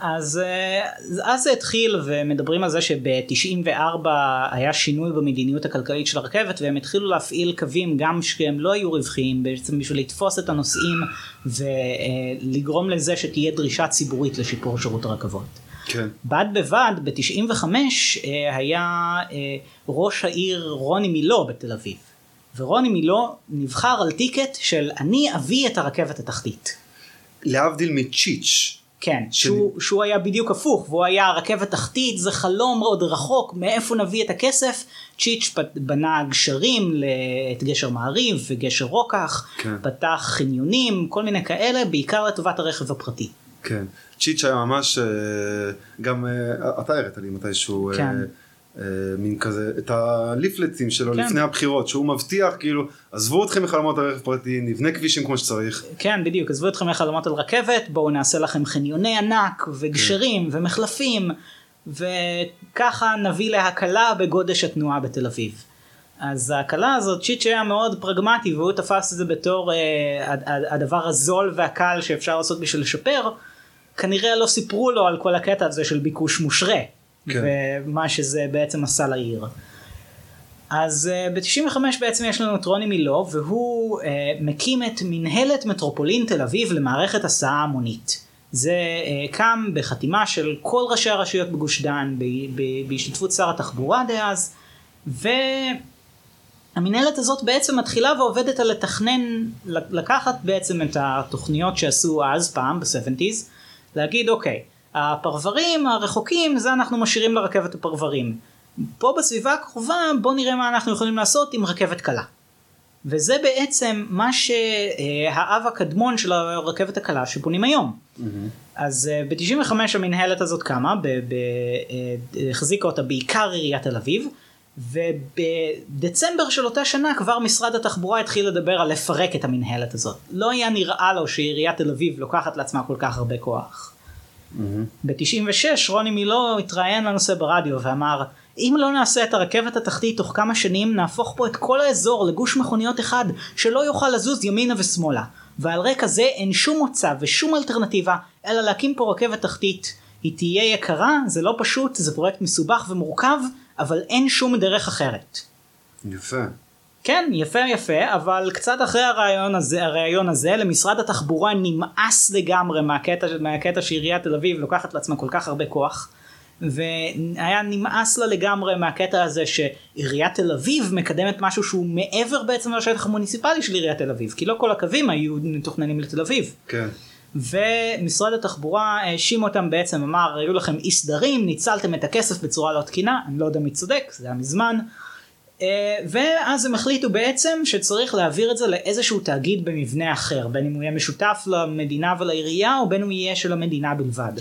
אז אה, אז זה התחיל ומדברים על זה שב-94 היה שינוי במדיניות הכלכלית של הרכבת והם התחילו להפעיל קווים גם שהם לא היו רווחיים בעצם בשביל לתפוס את הנוסעים ולגרום לזה שתהיה דרישה ציבורית לשיפור שירות הרכבות. כן. בד בבד ב-95 היה אה, ראש העיר רוני מילו בתל אביב ורוני מילו נבחר על טיקט של אני אביא את הרכבת התחתית. להבדיל מצ'יץ'. כן, שהוא, שהוא היה בדיוק הפוך, והוא היה רכבת תחתית, זה חלום מאוד רחוק, מאיפה נביא את הכסף? צ'יץ' בנה גשרים, את גשר מעריב וגשר רוקח, כן. פתח חניונים, כל מיני כאלה, בעיקר לטובת הרכב הפרטי. כן. צ'יץ' היה ממש, אה, גם אה, אתה הראת לי מתישהו, אה, כן. אה, מין כזה, את הליפלטים שלו כן. לפני הבחירות, שהוא מבטיח כאילו, עזבו אתכם מחלומות הרכב פרטי, נבנה כבישים כמו שצריך. כן, בדיוק, עזבו אתכם מהחלומות על רכבת, בואו נעשה לכם חניוני ענק, וגשרים, ומחלפים, וככה נביא להקלה בגודש התנועה בתל אביב. אז ההקלה הזאת, צ'יץ' היה מאוד פרגמטי, והוא תפס את זה בתור אה, הד- הד- הדבר הזול והקל שאפשר לעשות בשביל לשפר. כנראה לא סיפרו לו על כל הקטע הזה של ביקוש מושרה, כן. ומה שזה בעצם עשה לעיר. אז uh, ב-95 בעצם יש לנו את רוני מילו והוא uh, מקים את מנהלת מטרופולין תל אביב למערכת הסעה המונית. זה uh, קם בחתימה של כל ראשי הרשויות בגוש דן בהשתתפות שר התחבורה דאז והמנהלת הזאת בעצם מתחילה ועובדת על לתכנן לקחת בעצם את התוכניות שעשו אז פעם ב-70's להגיד אוקיי הפרברים הרחוקים זה אנחנו משאירים לרכבת הפרברים פה בסביבה הקרובה בוא נראה מה אנחנו יכולים לעשות עם רכבת קלה. וזה בעצם מה שהאב הקדמון של הרכבת הקלה שבונים היום. אז ב-95 המנהלת הזאת קמה, אה, החזיקה אותה בעיקר עיריית תל אביב, ובדצמבר של אותה שנה כבר משרד התחבורה התחיל לדבר על לפרק את המנהלת הזאת. לא היה נראה לו שעיריית תל אביב לוקחת לעצמה כל כך הרבה כוח. ב-96 רוני מילו התראיין לנושא ברדיו ואמר אם לא נעשה את הרכבת התחתית תוך כמה שנים נהפוך פה את כל האזור לגוש מכוניות אחד שלא יוכל לזוז ימינה ושמאלה ועל רקע זה אין שום מוצא ושום אלטרנטיבה אלא להקים פה רכבת תחתית היא תהיה יקרה זה לא פשוט זה פרויקט מסובך ומורכב אבל אין שום דרך אחרת. יפה. כן, יפה יפה, אבל קצת אחרי הרעיון הזה, הרעיון הזה למשרד התחבורה נמאס לגמרי מהקטע, מהקטע שעיריית תל אביב לוקחת לעצמה כל כך הרבה כוח, והיה נמאס לה לגמרי מהקטע הזה שעיריית תל אביב מקדמת משהו שהוא מעבר בעצם לשטח המוניציפלי של עיריית תל אביב, כי לא כל הקווים היו מתוכננים לתל אביב. כן. ומשרד התחבורה האשים אותם בעצם אמר היו לכם אי סדרים ניצלתם את הכסף בצורה לא תקינה אני לא יודע מי צודק זה היה מזמן ואז הם החליטו בעצם שצריך להעביר את זה לאיזשהו תאגיד במבנה אחר בין אם הוא יהיה משותף למדינה ולעירייה או בין אם הוא יהיה של המדינה בלבד.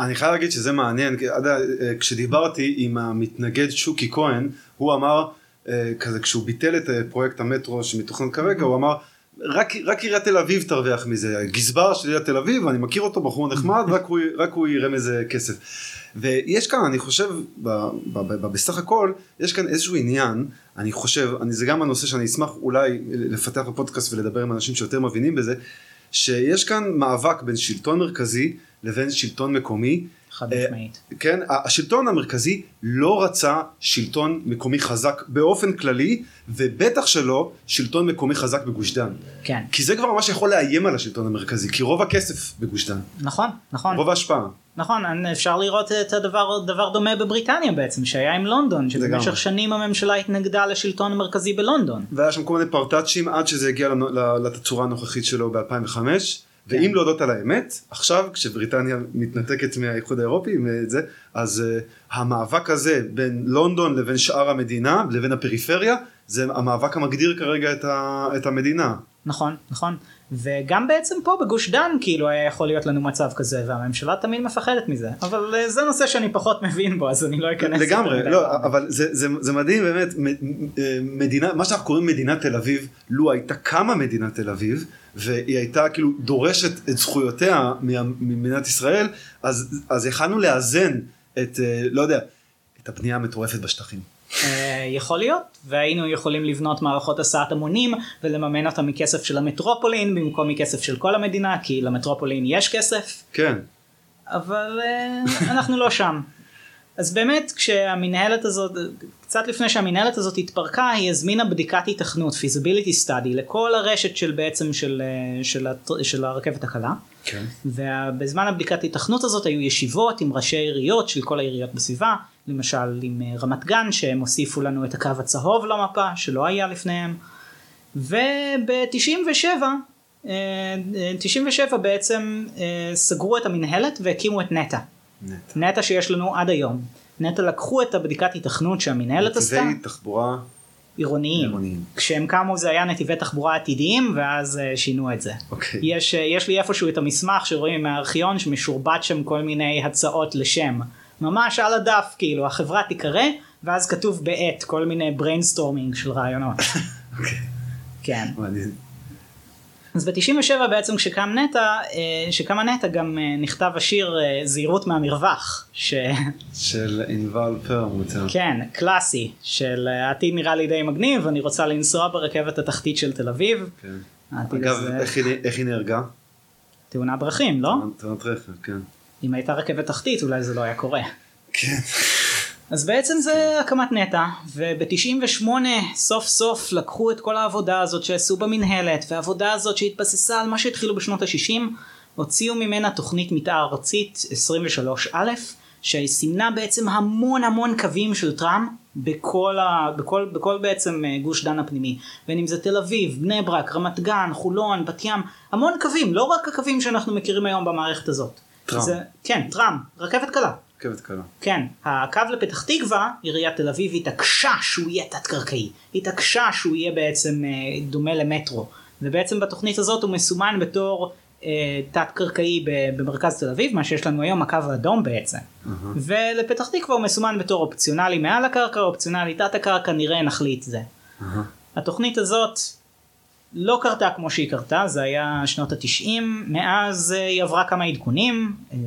אני חייב להגיד שזה מעניין, אה, כשדיברתי עם המתנגד שוקי כהן, הוא אמר, אה, כזה כשהוא ביטל את אה, פרויקט המטרו שמתוכנן כרגע, הוא אמר, רק, רק עיריית תל אביב תרוויח מזה, הגזבר של עיריית תל אביב, אני מכיר אותו, בחור נחמד, רק הוא, הוא יראה מזה כסף. ויש כאן, אני חושב, ב, ב, ב, ב, בסך הכל, יש כאן איזשהו עניין, אני חושב, אני, זה גם הנושא שאני אשמח אולי לפתח בפודקאסט ולדבר עם אנשים שיותר מבינים בזה, שיש כאן מאבק בין שלטון מרכזי לבין שלטון מקומי. חד אה, משמעית. כן, השלטון המרכזי לא רצה שלטון מקומי חזק באופן כללי, ובטח שלא שלטון מקומי חזק בגוש דן. כן. כי זה כבר ממש יכול לאיים על השלטון המרכזי, כי רוב הכסף בגוש דן, נכון נכון רוב ההשפעה. נכון אפשר לראות את הדבר דבר דומה בבריטניה בעצם שהיה עם לונדון. שבמשך שנים הממשלה התנגדה לשלטון המרכזי בלונדון. והיה שם כל מיני פרטאצ'ים עד שזה הגיע לתצורה הנוכחית שלו ב-2005, ואם להודות על האמת, עכשיו כשבריטניה מתנתקת מהאיחוד האירופי, זה, אז uh, המאבק הזה בין לונדון לבין שאר המדינה, לבין הפריפריה, זה המאבק המגדיר כרגע את, ה, את המדינה. נכון, נכון. וגם בעצם פה בגוש דן כאילו היה יכול להיות לנו מצב כזה והממשלה תמיד מפחדת מזה. אבל אה, זה נושא שאני פחות מבין בו אז אני לא אכנס לגמרי. לא אבל זה, זה, זה מדהים באמת אה, מדינה מה שאנחנו קוראים מדינת תל אביב לו הייתה קמה מדינת תל אביב והיא הייתה כאילו דורשת את זכויותיה ממדינת ישראל אז אז יכלנו לאזן את אה, לא יודע את הבנייה המטורפת בשטחים. אה, יכול להיות והיינו יכולים לבנות מערכות הסעת המונים ולממן אותם מכסף של המטרופולין במקום מכסף של כל המדינה כי למטרופולין יש כסף. כן. אבל אה, אנחנו לא שם. אז באמת כשהמנהלת הזאת קצת לפני שהמנהלת הזאת התפרקה היא הזמינה בדיקת התכנות feasibility study לכל הרשת של בעצם של, אה, של, של, של הרכבת הקלה. כן. ובזמן הבדיקת התכנות הזאת היו ישיבות עם ראשי עיריות של כל העיריות בסביבה למשל עם אה, רמת גן שהם הוסיפו לנו את הקו הצהוב למפה שלא היה לפניהם וב-97 97 אה, בעצם סגרו את המנהלת והקימו את נטע. נטע. נטע שיש לנו עד היום. נטע לקחו את הבדיקת היתכנות שהמנהלת עשתה. נתיבי תחבורה עירוניים. עירוניים. כשהם קמו זה היה נתיבי תחבורה עתידיים ואז שינו את זה. אוקיי. יש, יש לי איפשהו את המסמך שרואים מהארכיון שמשורבט שם כל מיני הצעות לשם. ממש על הדף כאילו החברה תיקרא ואז כתוב בעט כל מיני brainstorming של רעיונות. אוקיי. כן. אז ב-97 בעצם כשקם נטע, כשקמה אה, נטע גם אה, נכתב השיר אה, זהירות מהמרווח. ש... של ענבל פרמוטר. כן, קלאסי, של העתיד נראה לי די מגניב, אני רוצה לנסוע ברכבת התחתית של תל אביב. כן. אגב. איך, היא, איך היא נהרגה? תאונת דרכים, לא? תאונת רכב, כן. אם הייתה רכבת תחתית אולי זה לא היה קורה. כן. אז בעצם זה הקמת נטע, וב-98 סוף סוף לקחו את כל העבודה הזאת שעשו במינהלת, והעבודה הזאת שהתבססה על מה שהתחילו בשנות ה-60, הוציאו ממנה תוכנית מתאר ארצית 23א, שסימנה בעצם המון המון קווים של טראם בכל, ה, בכל, בכל בעצם אה, גוש דן הפנימי. בין אם זה תל אביב, בני ברק, רמת גן, חולון, בת ים, המון קווים, לא רק הקווים שאנחנו מכירים היום במערכת הזאת. טראם. זה, כן, טראם, רכבת קלה. רכבת קלה. כן, הקו לפתח תקווה, עיריית תל אביב התעקשה שהוא יהיה תת קרקעי, התעקשה שהוא יהיה בעצם אה, דומה למטרו, ובעצם בתוכנית הזאת הוא מסומן בתור אה, תת קרקעי במרכז תל אביב, מה שיש לנו היום הקו האדום בעצם, uh-huh. ולפתח תקווה הוא מסומן בתור אופציונלי מעל הקרקע, אופציונלי תת הקרקע, נראה נחליט זה. Uh-huh. התוכנית הזאת לא קרתה כמו שהיא קרתה, זה היה שנות התשעים, מאז אה, היא עברה כמה עדכונים, אה,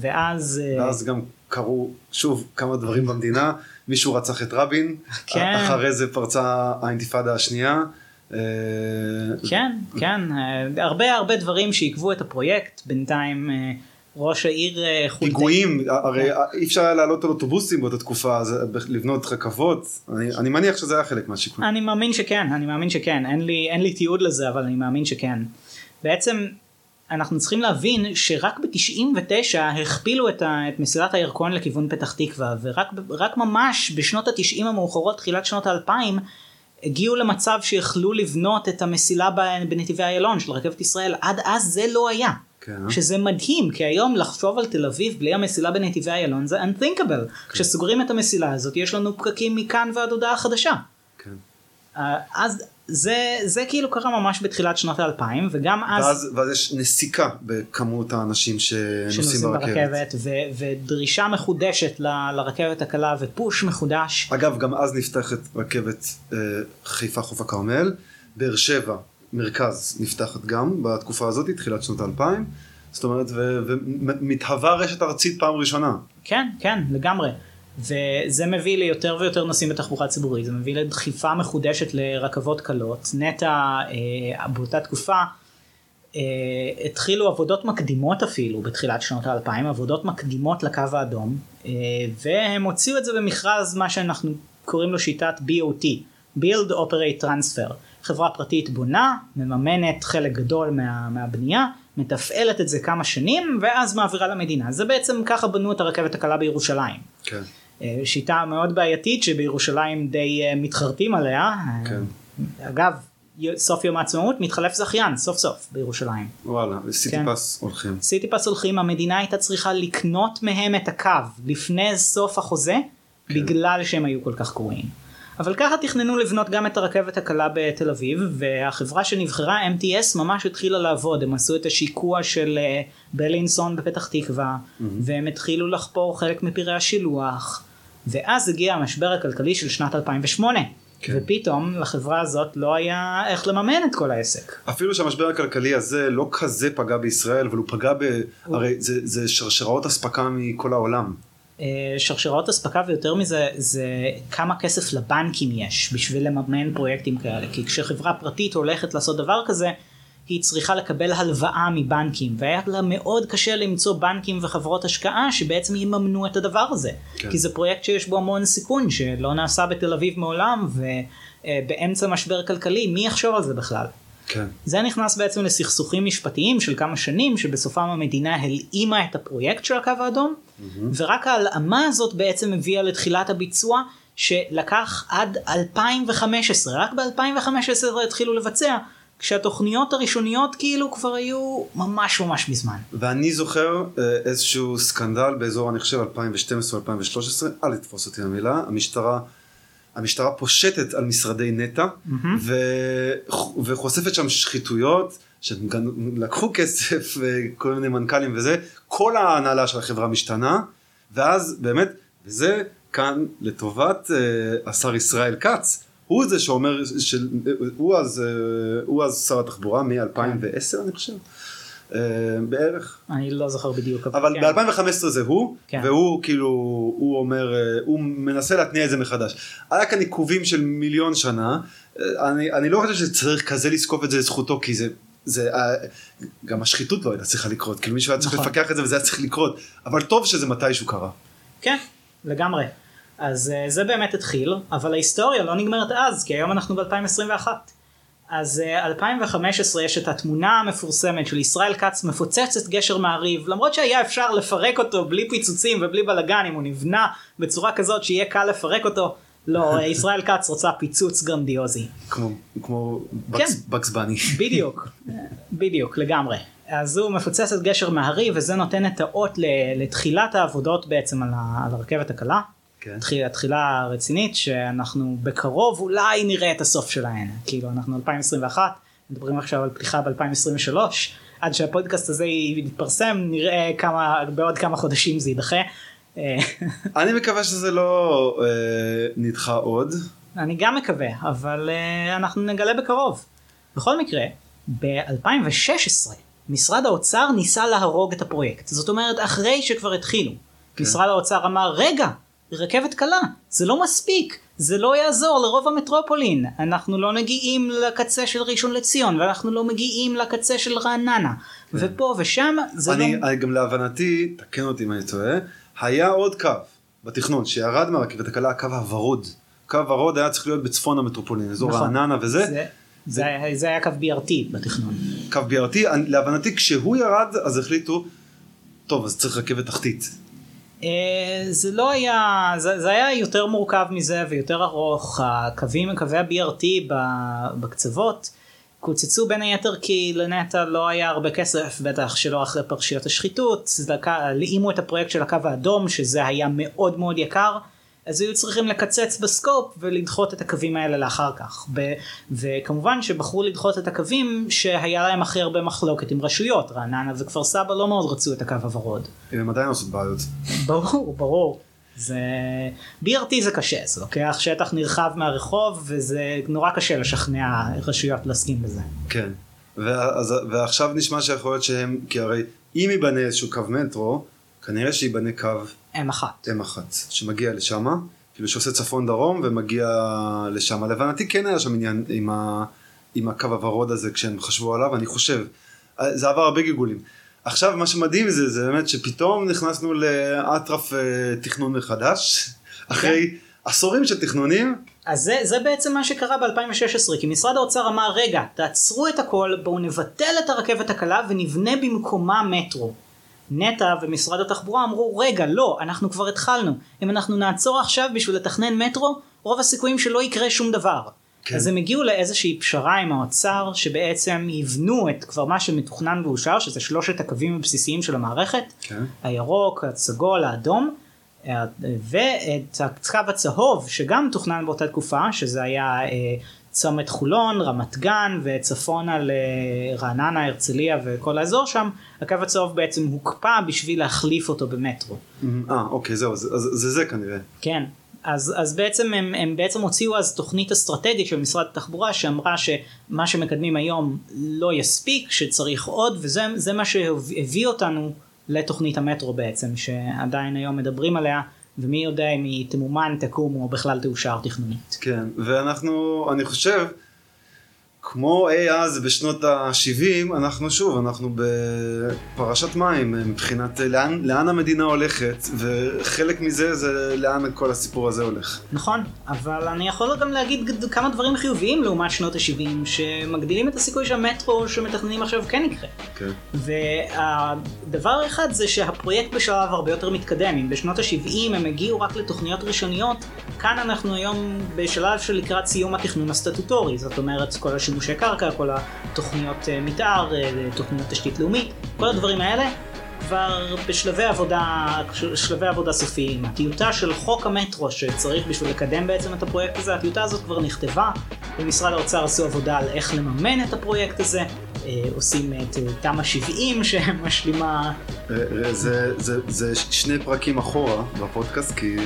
ואז... אה, ואז גם קרו שוב כמה דברים במדינה, מישהו רצח את רבין, כן. אחרי זה פרצה האינתיפאדה השנייה. כן, כן, הרבה הרבה דברים שעיכבו את הפרויקט, בינתיים ראש העיר אה, חולדאי. פיגועים, הרי אי אפשר היה לעלות על אוטובוסים באותה תקופה, אז לבנות רכבות, אני, אני מניח שזה היה חלק מהשיקול. אני מאמין שכן, אני מאמין שכן, אין לי, אין לי תיעוד לזה, אבל אני מאמין שכן. בעצם אנחנו צריכים להבין שרק ב-99 הכפילו את, ה, את מסילת הירקון לכיוון פתח תקווה, ורק ממש בשנות ה-90 המאוחרות, תחילת שנות ה-2000, הגיעו למצב שיכלו לבנות את המסילה בנתיבי איילון של רכבת ישראל, עד אז זה לא היה. כן. שזה מדהים כי היום לחשוב על תל אביב בלי המסילה בנתיבי איילון זה unthinkable. כן. כשסוגרים את המסילה הזאת יש לנו פקקים מכאן ועד הודעה חדשה. כן. Uh, אז זה זה כאילו קרה ממש בתחילת שנות האלפיים וגם אז ואז, ואז יש נסיקה בכמות האנשים שנוסעים ברכבת, ברכבת ו, ודרישה מחודשת ל, לרכבת הקלה ופוש מחודש. אגב גם אז נפתחת רכבת אה, חיפה חוף הכרמל, באר שבע מרכז נפתחת גם בתקופה הזאת, תחילת שנות האלפיים. זאת אומרת, ומתהווה רשת ארצית פעם ראשונה. כן, כן, לגמרי. וזה מביא ליותר ויותר נוסעים בתחבורה ציבורית, זה מביא לדחיפה מחודשת לרכבות קלות. נטע אה, באותה תקופה אה, התחילו עבודות מקדימות אפילו בתחילת שנות האלפיים, עבודות מקדימות לקו האדום, אה, והם הוציאו את זה במכרז מה שאנחנו קוראים לו שיטת BOT, Build Operate Transfer. חברה פרטית בונה, מממנת חלק גדול מה, מהבנייה, מתפעלת את זה כמה שנים ואז מעבירה למדינה. זה בעצם ככה בנו את הרכבת הקלה בירושלים. כן. אה, שיטה מאוד בעייתית שבירושלים די אה, מתחרטים עליה. כן. אגב, סוף יום העצמאות מתחלף זכיין סוף סוף בירושלים. וואלה, וסיטיפס כן. הולכים. סיטיפס הולכים, המדינה הייתה צריכה לקנות מהם את הקו לפני סוף החוזה, כן. בגלל שהם היו כל כך גרועים. אבל ככה תכננו לבנות גם את הרכבת הקלה בתל אביב והחברה שנבחרה MTS ממש התחילה לעבוד הם עשו את השיקוע של אה, בלינסון בפתח תקווה mm-hmm. והם התחילו לחפור חלק מפירי השילוח ואז הגיע המשבר הכלכלי של שנת 2008 כן. ופתאום לחברה הזאת לא היה איך לממן את כל העסק. אפילו שהמשבר הכלכלי הזה לא כזה פגע בישראל אבל הוא פגע ב... הוא... הרי זה, זה שרשראות אספקה מכל העולם. שרשראות אספקה ויותר מזה זה כמה כסף לבנקים יש בשביל לממן פרויקטים כאלה כי כשחברה פרטית הולכת לעשות דבר כזה היא צריכה לקבל הלוואה מבנקים והיה לה מאוד קשה למצוא בנקים וחברות השקעה שבעצם יממנו את הדבר הזה כן. כי זה פרויקט שיש בו המון סיכון שלא נעשה בתל אביב מעולם ובאמצע משבר כלכלי מי יחשוב על זה בכלל. כן. זה נכנס בעצם לסכסוכים משפטיים של כמה שנים שבסופם המדינה הלאימה את הפרויקט של הקו האדום mm-hmm. ורק ההלאמה הזאת בעצם הביאה לתחילת הביצוע שלקח עד 2015 רק ב-2015 התחילו לבצע כשהתוכניות הראשוניות כאילו כבר היו ממש ממש מזמן. ואני זוכר אה, איזשהו סקנדל באזור אני חושב 2012-2013 אל תתפוס אותי המילה המשטרה המשטרה פושטת על משרדי נטע mm-hmm. ו... וחושפת שם שחיתויות שהם גם לקחו כסף וכל מיני מנכ"לים וזה כל ההנהלה של החברה משתנה ואז באמת וזה כאן לטובת uh, השר ישראל כץ הוא זה שאומר של, הוא אז uh, הוא אז שר התחבורה מ-2010 אני חושב. Uh, בערך. אני לא זוכר בדיוק. אבל כן. ב-2015 זה הוא, כן. והוא כאילו, הוא אומר, uh, הוא מנסה להתניע את זה מחדש. היה כאן עיכובים של מיליון שנה, uh, אני, אני לא חושב שצריך כזה לזקוף את זה לזכותו, כי זה, זה, גם השחיתות לא הייתה צריכה לקרות, כאילו מישהו היה צריך נכון. לפקח את זה וזה היה צריך לקרות, אבל טוב שזה מתישהו קרה. כן, לגמרי. אז זה באמת התחיל, אבל ההיסטוריה לא נגמרת אז, כי היום אנחנו ב-2021. אז 2015 יש את התמונה המפורסמת של ישראל כץ מפוצץ את גשר מעריב למרות שהיה אפשר לפרק אותו בלי פיצוצים ובלי בלאגן אם הוא נבנה בצורה כזאת שיהיה קל לפרק אותו לא ישראל כץ רוצה פיצוץ גרנדיוזי. כמו, כמו בקס, כן. באני. בדיוק בדיוק לגמרי אז הוא מפוצץ את גשר מעריב וזה נותן את האות לתחילת העבודות בעצם על הרכבת הקלה. כן. תחילה, תחילה רצינית שאנחנו בקרוב אולי נראה את הסוף שלהן כאילו אנחנו 2021 מדברים עכשיו על פתיחה ב-2023 עד שהפודקאסט הזה יתפרסם נראה כמה בעוד כמה חודשים זה יידחה. אני מקווה שזה לא אה, נדחה עוד. אני גם מקווה אבל אה, אנחנו נגלה בקרוב. בכל מקרה ב-2016 משרד האוצר ניסה להרוג את הפרויקט זאת אומרת אחרי שכבר התחילו. כן. משרד האוצר אמר רגע רכבת קלה, זה לא מספיק, זה לא יעזור לרוב המטרופולין, אנחנו לא מגיעים לקצה של ראשון לציון ואנחנו לא מגיעים לקצה של רעננה, כן. ופה ושם זה אני, לא... אני גם להבנתי, תקן אותי אם אני טועה, היה עוד קו בתכנון שירד מהרכבת הקלה, הקו הוורוד. קו הוורוד היה צריך להיות בצפון המטרופולין, אזור נכון. רעננה וזה. זה... זה, זה, היה, זה היה קו BRT בתכנון. קו BRT, להבנתי כשהוא ירד אז החליטו, טוב אז צריך רכבת תחתית. אה, זה לא היה, זה, זה היה יותר מורכב מזה ויותר ארוך, הקווים, קווי ה-BRT בקצוות קוצצו בין היתר כי לנטע לא היה הרבה כסף, בטח שלא אחרי פרשיות השחיתות, העלימו את הפרויקט של הקו האדום שזה היה מאוד מאוד יקר. אז היו צריכים לקצץ בסקופ ולדחות את הקווים האלה לאחר כך. ב- וכמובן שבחרו לדחות את הקווים שהיה להם הכי הרבה מחלוקת עם רשויות, רעננה וכפר סבא לא מאוד רצו את הקו הוורוד. הם עדיין עושות בעיות. ברור, ברור. זה... BRT זה קשה, זה לוקח שטח נרחב מהרחוב וזה נורא קשה לשכנע רשויות להסכים בזה. כן, ואז, ועכשיו נשמע שיכול להיות שהם, כי הרי אם ייבנה איזשהו קו מטרו, כנראה שייבנה קו M1. M1 שמגיע לשם, כאילו שעושה צפון דרום ומגיע לשם. להבנתי כן היה שם עניין עם, ה, עם הקו הוורוד הזה כשהם חשבו עליו, אני חושב. זה עבר הרבה גלגולים. עכשיו מה שמדהים זה, זה באמת שפתאום נכנסנו לאטרף אה, תכנון מחדש, אחרי כן. עשורים של תכנונים. אז זה, זה בעצם מה שקרה ב-2016, כי משרד האוצר אמר רגע, תעצרו את הכל, בואו נבטל את הרכבת הקלה ונבנה במקומה מטרו. נטע ומשרד התחבורה אמרו רגע לא אנחנו כבר התחלנו אם אנחנו נעצור עכשיו בשביל לתכנן מטרו רוב הסיכויים שלא יקרה שום דבר כן. אז הם הגיעו לאיזושהי פשרה עם האוצר שבעצם יבנו את כבר מה שמתוכנן ואושר שזה שלושת הקווים הבסיסיים של המערכת כן. הירוק הסגול האדום ואת הקו הצהוב שגם תוכנן באותה תקופה שזה היה אה, צומת חולון רמת גן וצפונה לרעננה הרצליה וכל האזור שם הקו הצהוב בעצם הוקפא בשביל להחליף אותו במטרו. אה אוקיי זהו זה זה, זה, זה כנראה. כן אז, אז בעצם הם, הם בעצם הוציאו אז תוכנית אסטרטגית של משרד התחבורה שאמרה שמה שמקדמים היום לא יספיק, שצריך עוד, וזה מה שהביא אותנו לתוכנית המטרו בעצם, שעדיין היום מדברים עליה, ומי יודע אם היא תמומן, תקום או בכלל תאושר תכנונית. כן, ואנחנו, אני חושב, כמו אי אז בשנות ה-70, אנחנו שוב, אנחנו בפרשת מים מבחינת לאן, לאן המדינה הולכת, וחלק מזה זה לאן כל הסיפור הזה הולך. נכון, אבל אני יכול גם להגיד כמה דברים חיוביים לעומת שנות ה-70, שמגדילים את הסיכוי שהמטרו שמתכננים עכשיו כן יקרה. כן. והדבר האחד זה שהפרויקט בשלב הרבה יותר מתקדם. אם בשנות ה-70 הם הגיעו רק לתוכניות ראשוניות, כאן אנחנו היום בשלב של לקראת סיום התכנון הסטטוטורי, זאת אומרת כל הש... שימושי קרקע, כל התוכניות אה, מתאר, אה, תוכניות תשתית לאומית, כל הדברים האלה כבר בשלבי עבודה, שלבי עבודה סופיים. הטיוטה של חוק המטרו שצריך בשביל לקדם בעצם את הפרויקט הזה, הטיוטה הזאת כבר נכתבה, במשרד האוצר עשו עבודה על איך לממן את הפרויקט הזה, עושים את אה, תמ"א 70 שמשלימה. אה, זה, זה, זה שני פרקים אחורה בפודקאסט כי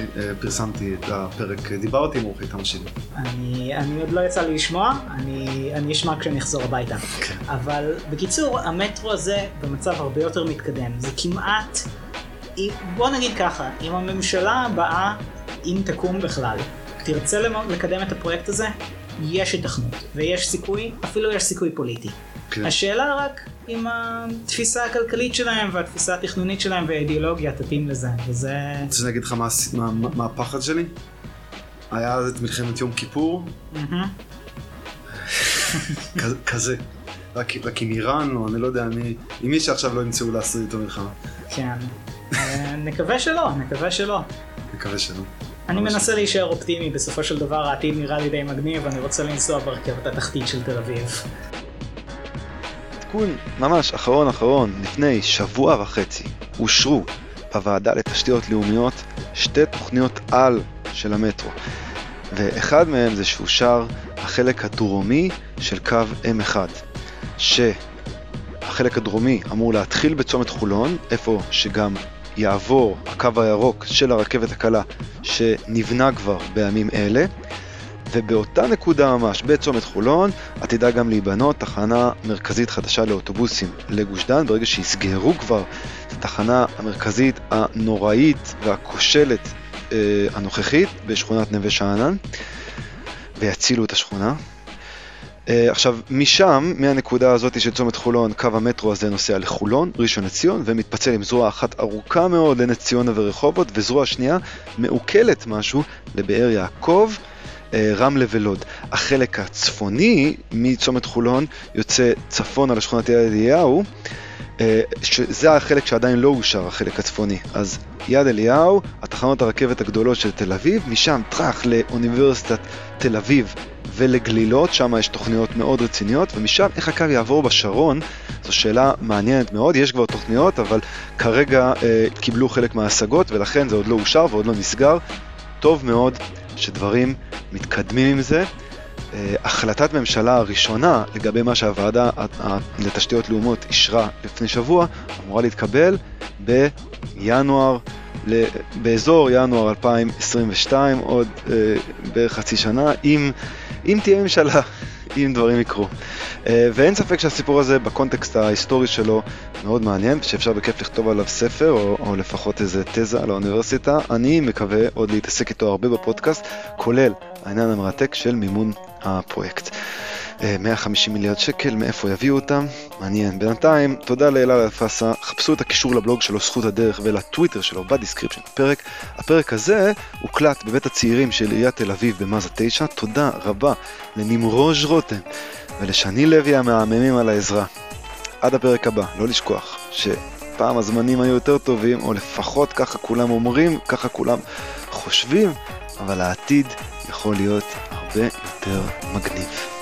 פרסמתי את הפרק, דיברתי עם עורכי תמ"א 70. אני, אני עוד לא יצא לי לשמוע, אני, אני אשמע כשאני אחזור הביתה. כן. אבל בקיצור, המטרו הזה במצב הרבה יותר מתקדם. זה כמעט, בוא נגיד ככה, אם הממשלה הבאה, אם תקום בכלל, תרצה לקדם את הפרויקט הזה, יש התכנות ויש סיכוי, אפילו יש סיכוי פוליטי. כן. השאלה רק אם התפיסה הכלכלית שלהם והתפיסה התכנונית שלהם והאידיאולוגיה תתאים לזה, וזה... רוצה שאני אגיד לך מה, מה, מה, הפחד שלי? היה אז את מלחמת יום כיפור. כזה. רק, רק עם איראן, או אני לא יודע, אני, עם מי שעכשיו לא ימצאו לעשות איתו מלחמה. כן. אה, נקווה שלא, נקווה שלא. נקווה שלא. אני מנסה להישאר אופטימי, בסופו של דבר העתיד נראה לי די מגניב, אני רוצה לנסוע ברכבת התחתית של תל אביב. עדכון ממש אחרון אחרון, לפני שבוע וחצי, אושרו בוועדה לתשתיות לאומיות שתי תוכניות על של המטרו. ואחד מהם זה שאושר החלק הדרומי של קו M1, שהחלק הדרומי אמור להתחיל בצומת חולון, איפה שגם יעבור הקו הירוק של הרכבת הקלה שנבנה כבר בימים אלה, ובאותה נקודה ממש, בצומת חולון, עתידה גם להיבנות תחנה מרכזית חדשה לאוטובוסים לגוש דן, ברגע שיסגרו כבר את התחנה המרכזית הנוראית והכושלת אה, הנוכחית בשכונת נווה שאנן, ויצילו את השכונה. Uh, עכשיו, משם, מהנקודה הזאת של צומת חולון, קו המטרו הזה נוסע לחולון, ראשון לציון, ומתפצל עם זרוע אחת ארוכה מאוד לנס ציונה ורחובות, וזרוע שנייה מעוקלת משהו לבאר יעקב. אה, רמלה ולוד. החלק הצפוני מצומת חולון יוצא צפון על השכונת יד אליהו, אה, שזה החלק שעדיין לא אושר, החלק הצפוני. אז יד אליהו, התחנות הרכבת הגדולות של תל אביב, משם טראח לאוניברסיטת תל אביב ולגלילות, שם יש תוכניות מאוד רציניות, ומשם איך הקו יעבור בשרון, זו שאלה מעניינת מאוד, יש כבר תוכניות, אבל כרגע אה, קיבלו חלק מההשגות, ולכן זה עוד לא אושר ועוד לא נסגר. טוב מאוד שדברים מתקדמים עם זה. אה, החלטת ממשלה הראשונה לגבי מה שהוועדה לתשתיות לאומות אישרה לפני שבוע אמורה להתקבל בינואר, באזור ינואר 2022, עוד אה, בערך חצי שנה, אם, אם תהיה ממשלה, אם דברים יקרו. אה, ואין ספק שהסיפור הזה בקונטקסט ההיסטורי שלו מאוד מעניין, שאפשר בכיף לכתוב עליו ספר או, או לפחות איזה תזה על האוניברסיטה. אני מקווה עוד להתעסק איתו הרבה בפודקאסט, כולל העניין המרתק של מימון הפרויקט. 150 אה, מיליארד שקל, מאיפה יביאו אותם? מעניין. בינתיים, תודה לאלעד אלפסה, חפשו את הקישור לבלוג שלו, זכות הדרך, ולטוויטר שלו ב description הפרק. הפרק הזה הוקלט בבית הצעירים של עיריית תל אביב במאזה 9. תודה רבה לנמרוד רותם ולשני לוי המהממים על העזרה. עד הפרק הבא, לא לשכוח שפעם הזמנים היו יותר טובים, או לפחות ככה כולם אומרים, ככה כולם חושבים, אבל העתיד יכול להיות הרבה הרבה יותר מגניב.